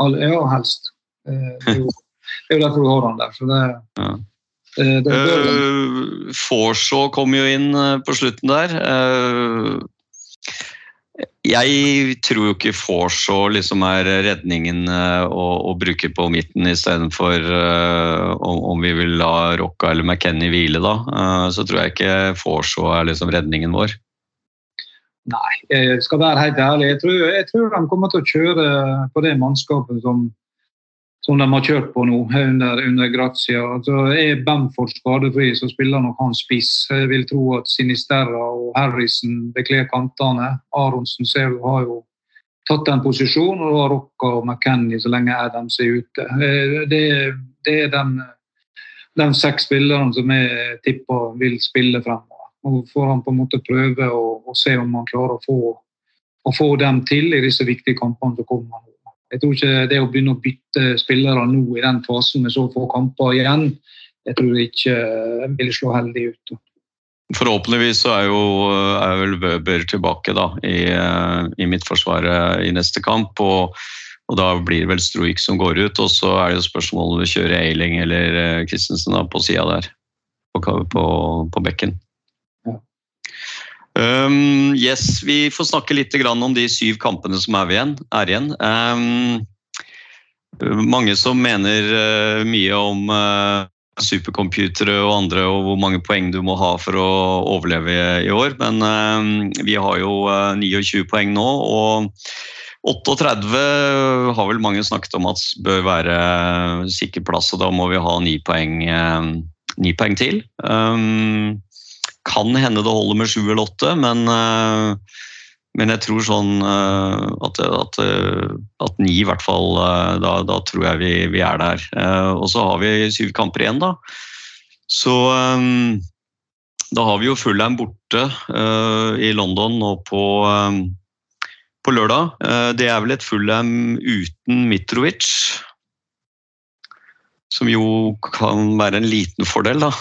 ja helst. Eh, det er jo, det er jo derfor du har han der. så det... Ja. Det, det uh, Forshaw kom jo inn eh, på slutten der. Uh, jeg tror jo ikke Forshaw liksom er redningen uh, å, å, bruke på midten istedenfor uh, om, om vi vil la Rocca eller McKenny hvile, da. Uh, så tror jeg ikke Forshaw er liksom redningen vår. Nei, jeg skal være helt ærlig. Jeg tror, jeg tror de kommer til å kjøre på det mannskapet som, som de har kjørt på nå under, under Grazia. Altså, er Bamford skadefri, så spiller nok han spiss. Jeg vil tro at Sinisterra og Harrison bekler kantene. Aronsen ser har jo tatt den posisjonen, og da har Rocca og McKennie så lenge Adams er ute. Eh, det, det er den, den seks spillerne som jeg tipper vil spille fremover. Nå får han på en måte prøve å, å se om han klarer å få, å få, dem til i disse viktige kampene som kommer nå. Jeg tror ikke det å begynne å bytte spillere nå i den fasen med så få kamper igjen, jeg tror ikke vil slå heldig ut. Forhåpentligvis så er jo er vel Bøber tilbake da, i, i midtforsvaret i neste kamp. Og, og, da blir det vel Stroik som går ut. Og så er det jo spørsmålet om vi kjører Eiling eller eh, Christensen da, på sida der. På, på, på bekken. Um, yes, vi får snakke litt om de syv kampene som er igjen. Er igjen. Um, mange som mener uh, mye om uh, supercomputere og andre, og hvor mange poeng du må ha for å overleve i år. Men uh, vi har jo uh, eh, 29 poeng nå, og 38 har vel mange snakket om at bør være sikker plass, og da må vi ha ni poeng, poeng til. Kan hende det holder med sju eller åtte, men men jeg tror sånn eh, at, at, eh, at ni, i hvert fall, eh, da, da tror jeg vi, vi, er der. Og så har vi syv kamper igjen, da. Så da har vi jo Fullheim borte i London nå på, på lørdag. Det er vel et Fullheim uten Mitrovic. Som jo kan være en liten fordel, da.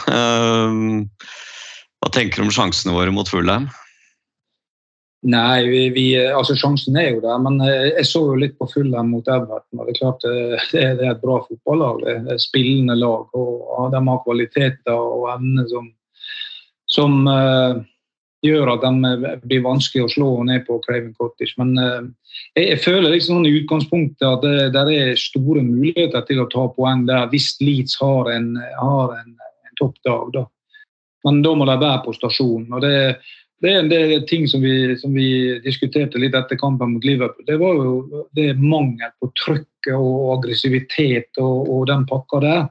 Hva tenker du om sjansene våre mot Fulheim? Nei, vi, vi, altså sjansen er jo der. Men eh, jeg så jo litt på Fulham mot Everton. og Det er klart eh, det, er et bra fotballag. Det er spillende lag. og De har kvaliteter og evner som, som uh, gjør at de blir vanskelig å slå ned på Craven Cottage. Men uh, jeg, jeg, føler liksom sånn i utgangspunktet at det der er store muligheter til å ta poeng der hvis Leeds har en, en, en toppdag. da. Men da må de være på stasjonen. og det det er en del ting som vi, som vi, diskuterte litt etter kampen mot Liverpool. Det var jo det mangel på trykket og aggressivitet og, og den pakka der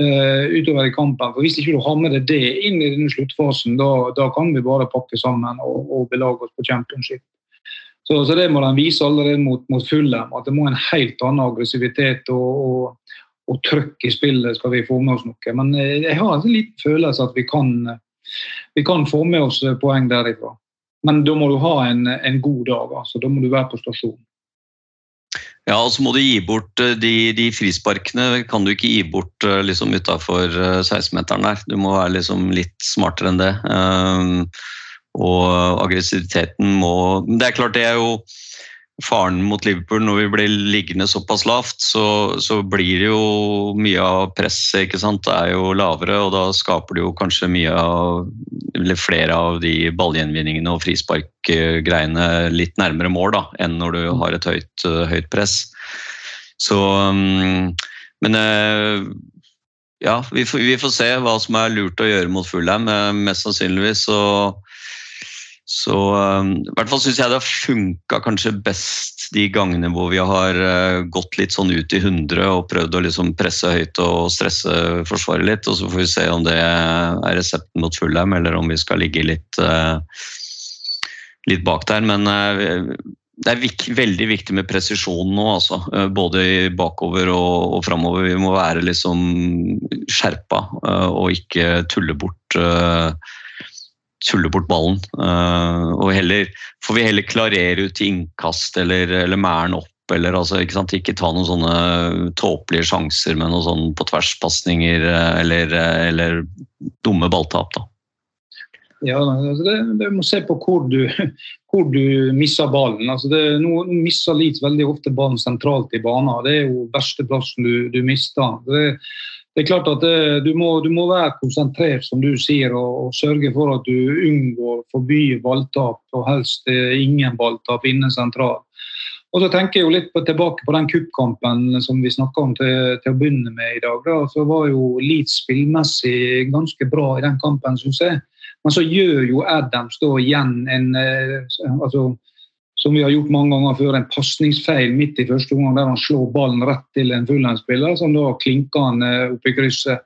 uh, utover i kampen. For Hvis ikke du har med deg det inn i denne sluttfasen, da, da kan vi bare pakke sammen og, og belage oss på championship. Så, så, det må de vise allerede mot, mot Fulham, at det må en helt annen aggressivitet og, og, og trøkk i spillet skal vi få med oss noe. Men eh, jeg har en liten følelse at vi kan vi kan få med oss eh, poeng derifra. Men da må du ha en, en god dag. altså. Da må du være på stasjon. Ja, og så må du gi bort eh, de, de frisparkene. Kan du ikke gi bort liksom utafor 16-meteren der. Du må være liksom litt smartere enn det. Um, og aggressiviteten må Det er klart, det er jo faren mot Liverpool når vi blir liggende såpass lavt, så, så blir det jo mye av presset ikke sant? Det er jo lavere, og da skaper det jo kanskje mye av eller flere av de ballgjenvinningene og frisparkgreiene litt nærmere mål da, enn når du har et høyt, høyt press. Så um, Men eh, ja, vi får, vi får, se hva som er lurt å gjøre mot Fulham. Eh, mest sannsynligvis så så um, i hvert fall syns jeg det har funka kanskje best de gangene hvor vi har uh, gått litt sånn ut i 100 og prøvd å liksom presse høyt og stresse Forsvaret litt. Og så får vi se om det er resepten mot Fullheim, eller om vi skal ligge litt, uh, litt bak der. Men uh, det er veldig viktig med presisjon nå, altså. Både bakover og, og framover. Vi må være liksom skjerpa og ikke tulle bort tulle bort ballen. Uh, og heller får vi heller klarere ut innkast eller, eller mæren opp. Eller altså, ikke, ikke ta noen sånne tåpelige sjanser med noen sånn på tvers-pasninger eh, eller, eh, eller, dumme balltap. da. Ja, altså det, det, må se på hvor du, hvor du misser ballen. Altså det, nå misser Leeds veldig ofte ballen sentralt i banen. Det er jo verste plassen du, du mister. Det, det er klart at det, du, må, du, må, være konsentrert, som du sier, og, og sørge for at du unngår forby balltap, og helst ingen balltap inne sentralt. Og så tenker jeg jo litt på, tilbake på den cupkampen som vi snakka om til, til, å begynne med i dag. Da. Så var jo Leeds spillmessig ganske bra i den kampen, syns jeg. Men så gjør jo Adams da igjen en eh, altså, som vi har gjort mange ganger før, en pasningsfeil midt i første omgang der han slår ballen rett til en Fulham-spiller, som da klinker han eh, opp i krysset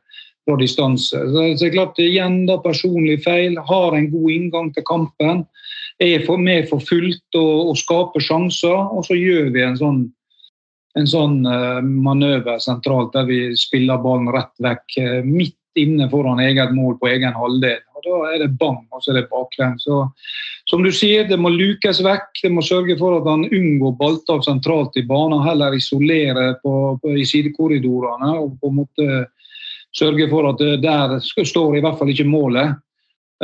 fra distanse. Så det er klart, igjen da personlig feil. Har en god inngang til kampen. Er for, med for fullt og, og skaper sjanser. Og så gjør vi en sånn, en sånn uh, manøver sentralt der vi spiller ballen rett vekk. Uh, midt inne foran eget mål på egen halvdel. Og Da er det bang, og så er det baklengs. Som du sier, det må lukes vekk. Det må sørge for at han unngår balltak sentralt i banen. Heller isolere på, på, i sidekorridorene. og på en måte sørge for at der står i hvert fall ikke målet.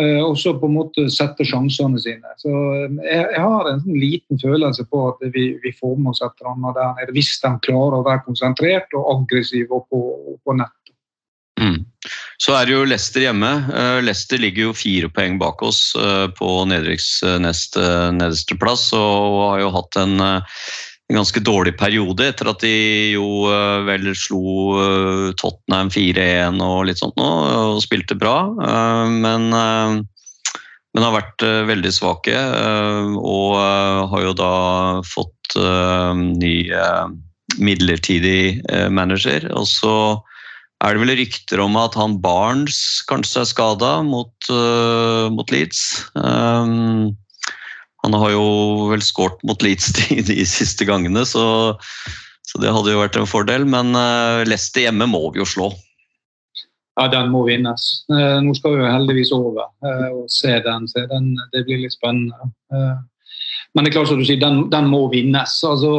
eh, Og så på en måte sette sjansene sine. Så eh, jeg, jeg har en sånn liten følelse på at vi, vi får med oss et eller annet der nede. Hvis de klarer å være konsentrert og aggressive på, på nett. Mm. Så er det jo Leicester hjemme. Eh, Leicester ligger jo fire poeng bak oss eh, på nedrykks eh, plass og har jo hatt en, en ganske dårlig periode etter at de jo vel slo Tottenham 4-1 og litt sånt nå, og spilte bra. Men, men har vært veldig svake og har jo da fått ny midlertidig manager. og så er det vel rykter om at han Barnes kanskje er skada mot, uh, mot Leeds. Um, han har jo vel skåret mot Leeds de, de siste gangene, så, så, det hadde jo vært en fordel. Men uh, Leicester hjemme må vi jo slå. Ja, den må vinnes. Uh, nå skal vi jo heldigvis over uh, og se den. Se den det blir litt spennende. Eh, men det er klart som du sier, den, den må vinnes. Altså,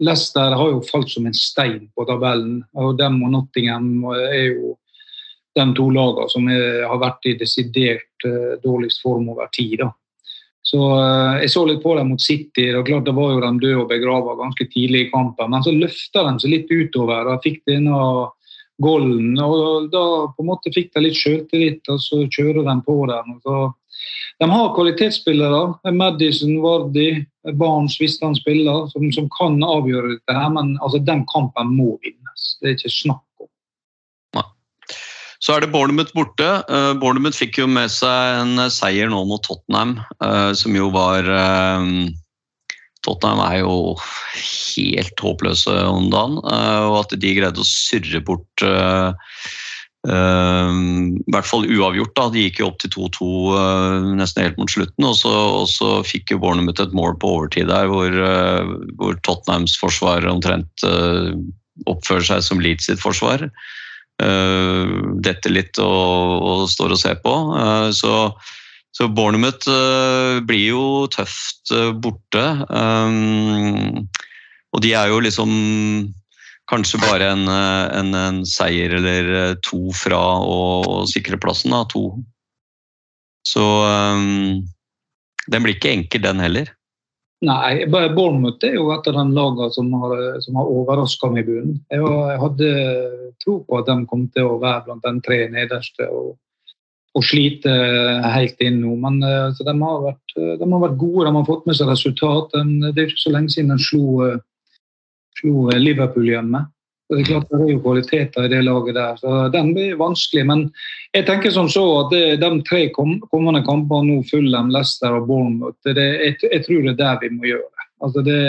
Leicester har jo falt som en stein på tabellen. og Dem og Nottingham er jo de to lagene som er, har vært i desidert uh, dårligst form over tid. da. Så uh, Jeg så litt på dem mot City. og klart det var jo de døde og begrava ganske tidlig i kampen. Men så løfta de seg litt utover. og fikk de denne golden, og da på en måte fikk de litt sjøltillit, og så kjører de på den. og så de har kvalitetsspillere. Madison, Vardy, Barnes hvis han spiller, som, som, kan avgjøre dette. her, Men altså, den kampen må vinnes. Det er ikke snakk om. Så er det Bournemouth borte. Uh, fikk jo med seg en seier nå mot Tottenham, uh, som jo var uh, Tottenham er jo helt håpløse om dagen, og at de greide å surre bort I hvert fall uavgjort. da, De gikk jo opp til 2-2 uh, nesten helt mot slutten. Og så, og så fikk jo Bournemouth et mål på overtid der, hvor, uh, hvor Tottenhams forsvar omtrent oppfører seg som Leeds sitt forsvar. Detter litt og, og, står og ser på. Så, så Bournemouth blir jo tøft borte. Um, og de er jo liksom kanskje bare en, en, en, seier eller to fra å, å sikre plassen. Da, to. Så um, den blir ikke enkel, den heller. Nei, Bournemouth er jo et av de lagene som har, som har overraska meg i bunnen. Jeg, jeg, hadde tro på at de kom til å være blant de tre nederste og, og slite helt inn nå. Men de, har vært, de, har vært, gode, de har fått med seg resultat. Det er ikke så lenge siden de slo slo Liverpool hjemme. Det er klart det er jo kvaliteter i det laget der, så den blir vanskelig. Men jeg tenker som så at det, de tre kommende kampene nå, Fulham, Leicester og Bournemouth, det, jeg, jeg, tror det er der vi må gjøre. Altså det,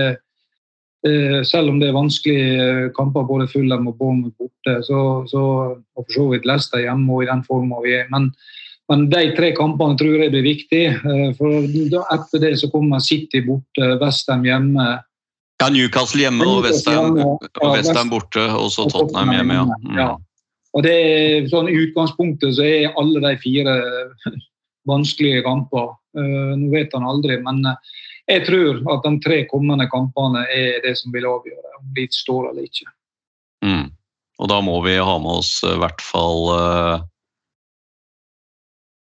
selv om det er vanskelige kamper, både Fulham og Bournemouth borte, så, så, og for så vidt Leicester hjemme og i den forma vi er. Men, men, de tre kampene tror jeg blir viktige. For etter det så kommer City borte, Westham hjemme. Ja, Newcastle hjemme og Westham, borte, og så Tottenham hjemme. ja. Mm. ja. Og det er sånn I utgangspunktet så er alle de fire vanskelige kamper. Uh, nå vet han aldri, men uh, jeg tror at de tre kommende kampene er det som vil avgjøre om de står eller ikke. Mm. Og da må vi ha med oss i hvert fall uh,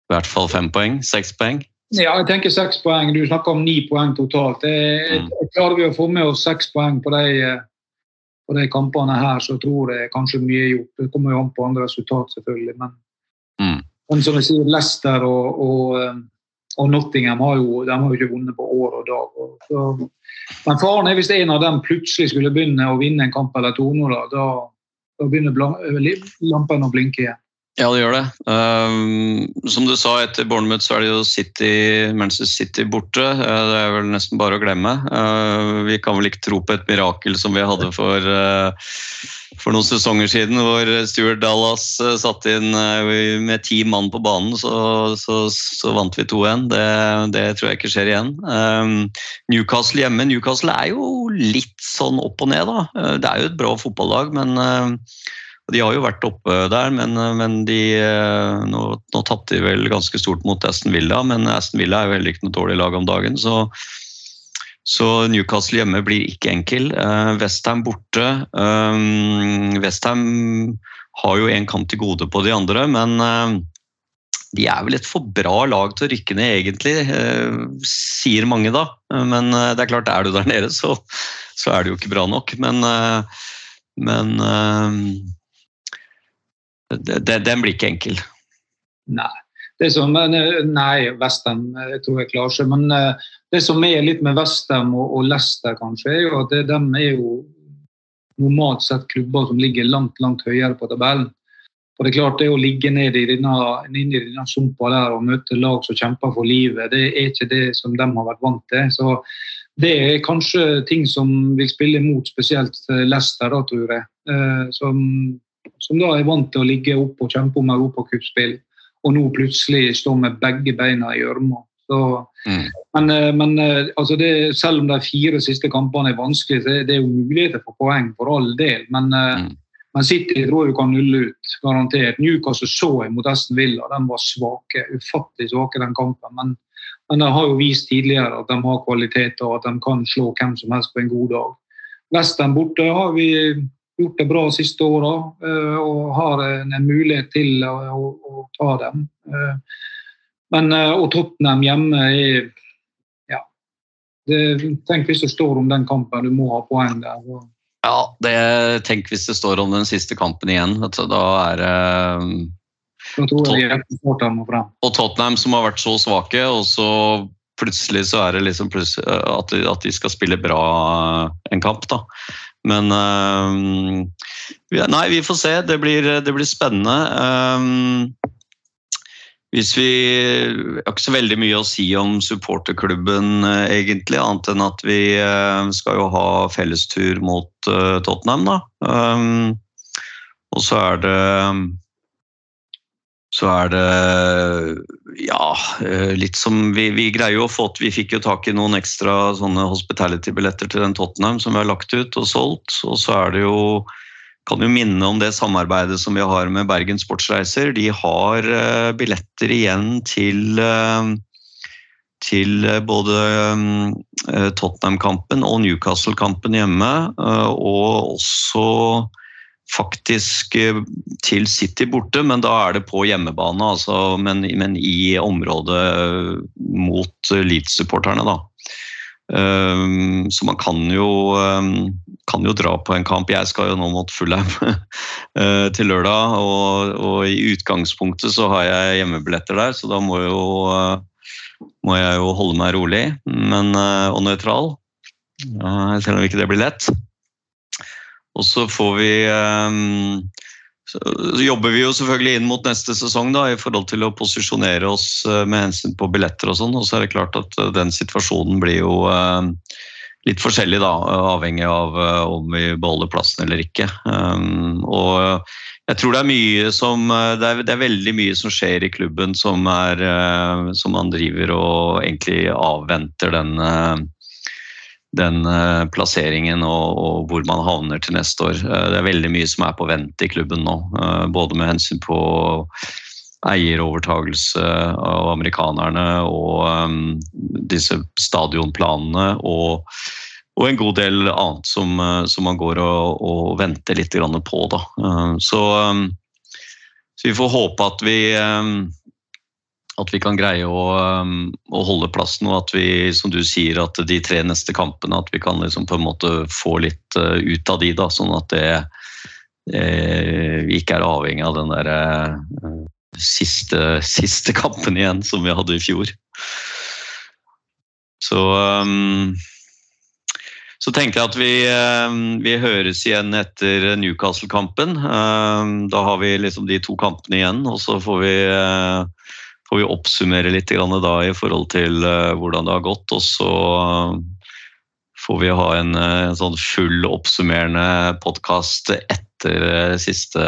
i hvert fall fem poeng? Seks poeng? Ja, jeg tenker seks poeng. Du snakker om ni poeng totalt. Jeg, Mm. klarer vi å få med oss seks poeng på de, på de kampene her, så tror jeg kanskje mye er gjort. Det kommer jo an på andre resultat, selvfølgelig. Men, Mm. men som jeg sier, Leicester og, og, og Nottingham har jo, de har jo ikke vunnet på år og dag. Og, så, men faren er hvis en av dem plutselig skulle begynne å vinne en kamp eller to nå, da, da, begynner lampene lampen å blinke igjen. Ja, det gjør det. Um, som du sa, etter Bournemouth så er det jo City, Manchester City borte. Uh, det er vel nesten bare å glemme. Uh, vi kan vel ikke tro på et mirakel som vi hadde for, uh, for noen sesonger siden, hvor Stuart Dallas satte inn med ti mann på banen, så, så, så vant vi 2-1. Det, det, tror jeg ikke skjer igjen. Um, Newcastle hjemme. Newcastle er jo litt sånn opp og ned, da. Det er jo et bra fotballag, men de har jo vært oppe der, men, men de, eh, nå, nå tapte de vel ganske stort mot Aston Villa. Men Aston Villa er jo heller ikke noe dårlig lag om dagen. Så, så Newcastle hjemme blir ikke enkel. Uh, Westham borte. Um, Westham har jo en kamp til gode på de andre, men de er vel et for bra lag til å rykke ned, egentlig, sier mange da. Men det er klart, er du der nede, så, så er det jo ikke bra nok. Men, men den blir ikke enkel. Nei. Det som, nei, Westham jeg tror jeg klarer seg. Men eh, det som er litt med Westham og, og Leicester, kanskje, er jo at de er jo normalt sett klubber som ligger langt langt høyere på tabellen. Og Det er klart det å ligge ned i denne, i denne sumpa der og møte lag som kjemper for livet, det er ikke det som de har vært vant til. Så Det er kanskje ting som vil spille imot spesielt Leicester, da, tror jeg. Eh, som som da er vant til å ligge oppe og kjempe om europacupspill, og nå plutselig stå med begge beina i gjørma. Mm. Men, eh, men eh, altså det, selv om de fire siste kampene er vanskelige, så er det jo muligheter for poeng for all del. Men, eh, mm. men City tror jeg kan nulle ut, garantert. Newcastle så jeg mot Aston Villa, de var svake. Ufattelig svake den kampen. Men, men de har jo vist tidligere at de har kvaliteter og at de kan slå hvem som helst på en god dag. Western borte har vi gjort det bra de siste åra eh, og har en, mulighet til å, å, å ta dem. Eh, men eh, og Tottenham hjemme er ja, det, Tenk hvis det står om den kampen, du må ha poeng der. Ja, det, tenk hvis det står om den siste kampen igjen. Da er det og Tottenham som har vært så svake, og så plutselig så er det liksom at de skal spille bra en kamp. da. Men uh, Nei, vi får se. Det blir, det blir spennende. Um, hvis vi har ikke så veldig mye å si om supporterklubben, uh, egentlig, annet enn at vi uh, skal jo ha fellestur mot Tottenham, da. Og så er det så er det ja, eh, litt som vi, vi, greier å få Vi fikk jo tak i noen ekstra sånne hospitality-billetter til den Tottenham som vi har lagt ut og solgt. Og så er det jo kan jo minne om det samarbeidet som vi har med Bergen Sportsreiser. De har uh, billetter igjen til, uh, til både Tottenham-kampen og Newcastle-kampen hjemme. og også faktisk eh, til City borte, men da er det på hjemmebane. Altså, men, men, i området eh, mot Leeds-supporterne, da. Um, så man kan jo, um, kan jo dra på en kamp. Jeg skal jo nå mot Fulham til lørdag, og, og, i utgangspunktet så har jeg hjemmebilletter der, så da må, jo, uh, må jeg jo holde meg rolig men, uh, og nøytral. selv om ikke det blir lett. Og så får vi um, så jobber vi jo selvfølgelig inn mot neste sesong da, i forhold til å posisjonere oss eh, med hensyn på billetter og sånn. Og så er det klart at eh, den situasjonen blir jo uh, litt forskjellig, da, avhengig av om vi beholder plassen eller ikke. Um, og jeg tror det er mye som det er, det er, veldig mye som skjer i klubben som, er, som man driver og egentlig avventer den den eh, plasseringen og, og, hvor man havner til neste år. Eh, det er veldig mye som er på vent i klubben nå. Eh, både med hensyn på eierovertagelse av amerikanerne og disse stadionplanene og, og, en god del annet som, som man går og, og venter litt på. Da. Så, så, vi får håpe at vi at vi kan greie å, um, å, holde plassen, og at vi, som du sier, at de tre neste kampene at vi kan liksom på en måte få litt uh, ut av de, da, sånn at det eh, ikke er avhengig av den der eh, siste, siste, kampen igjen som vi hadde i fjor. Så um, så tenkte jeg at vi, eh, vi høres igjen etter Newcastle-kampen. Eh, Da har vi liksom de to kampene igjen, og så får vi, eh, får vi oppsummere litt da i forhold til eh, hvordan det har gått. Og så får vi ha en, en sånn full oppsummerende podkast etter eh, siste,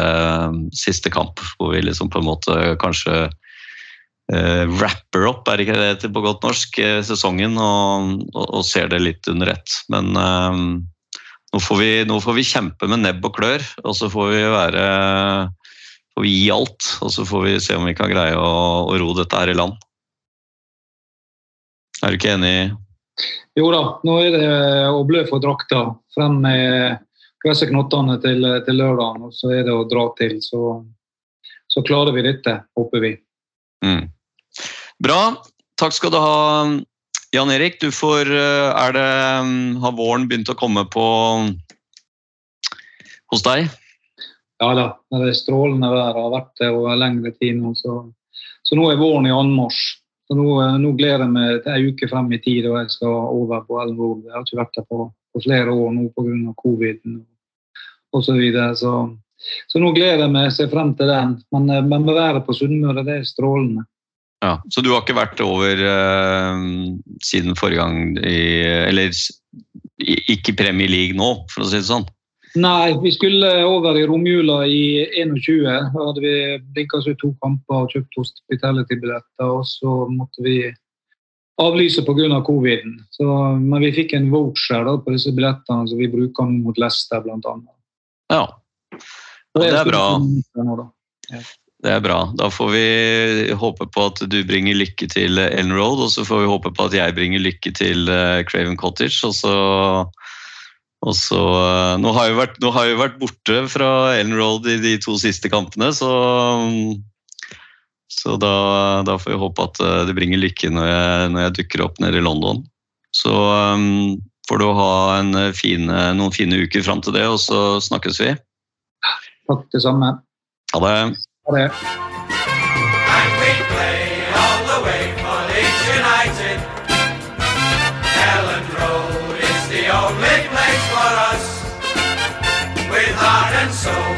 siste kamp, hvor vi liksom på en måte kanskje eh, wrapper opp, er ikke det på godt norsk, eh, sesongen og, og, og ser det litt under ett. Men eh, nå, får vi, nå får vi kjempe med nebb og klør, og så får vi være får vi gi alt, og så får vi se om vi kan greie å, å ro dette her i land. Er du ikke enig? Jo da, nå er det å blø for drakta. Frem med gresseknottene til, til lørdagen, og så er det å dra til. Så, så klarer vi dette, håper vi. Mm. Bra. Takk skal du ha, Jan Erik. Du får eh, Er det mm, Har våren begynt å komme på hos deg? Ja da, det er strålende vær har vært det over lengre tid nå. Så, så nå er våren i anmarsj. Så nå, nå gleder jeg meg til ei uke frem i tid og jeg skal over på Elm Road. Jeg har ikke vært der på, på flere år nå pga. covid-en osv. Så, videre. så så nå gleder jeg meg, ser frem til den. Men, men været på Sunnmøre, det er strålende. Ja, Så du har ikke vært over eh, siden forrige gang i Eller ikke Premier League nå, for å si det sånn? Nei, vi skulle over i romjula i 21. Da hadde vi blinka oss ut to kamper og kjøpt hospitality-billetter. Og så måtte vi avlyse pga. covid-en. Så- Men vi fikk en voucher da, på disse billettene som vi bruker mot Leicester bl.a. Ja. Og det er bra. Det er bra. Da får vi håpe på at du bringer lykke til Ellen Road, og så får vi håpe på at jeg bringer lykke til eh, Craven Cottage. Og så, og så eh, nå, har jeg vært, nå har jeg vært borte fra Ellen Road i de to siste kampene, så, så da, da får vi håpe at eh, det bringer lykke når jeg, når jeg dukker opp nede i London. Så um, får du ha en fine, noen fine uker fram til det, og så snakkes vi. Takk, det samme. Ha det. Ha det. and so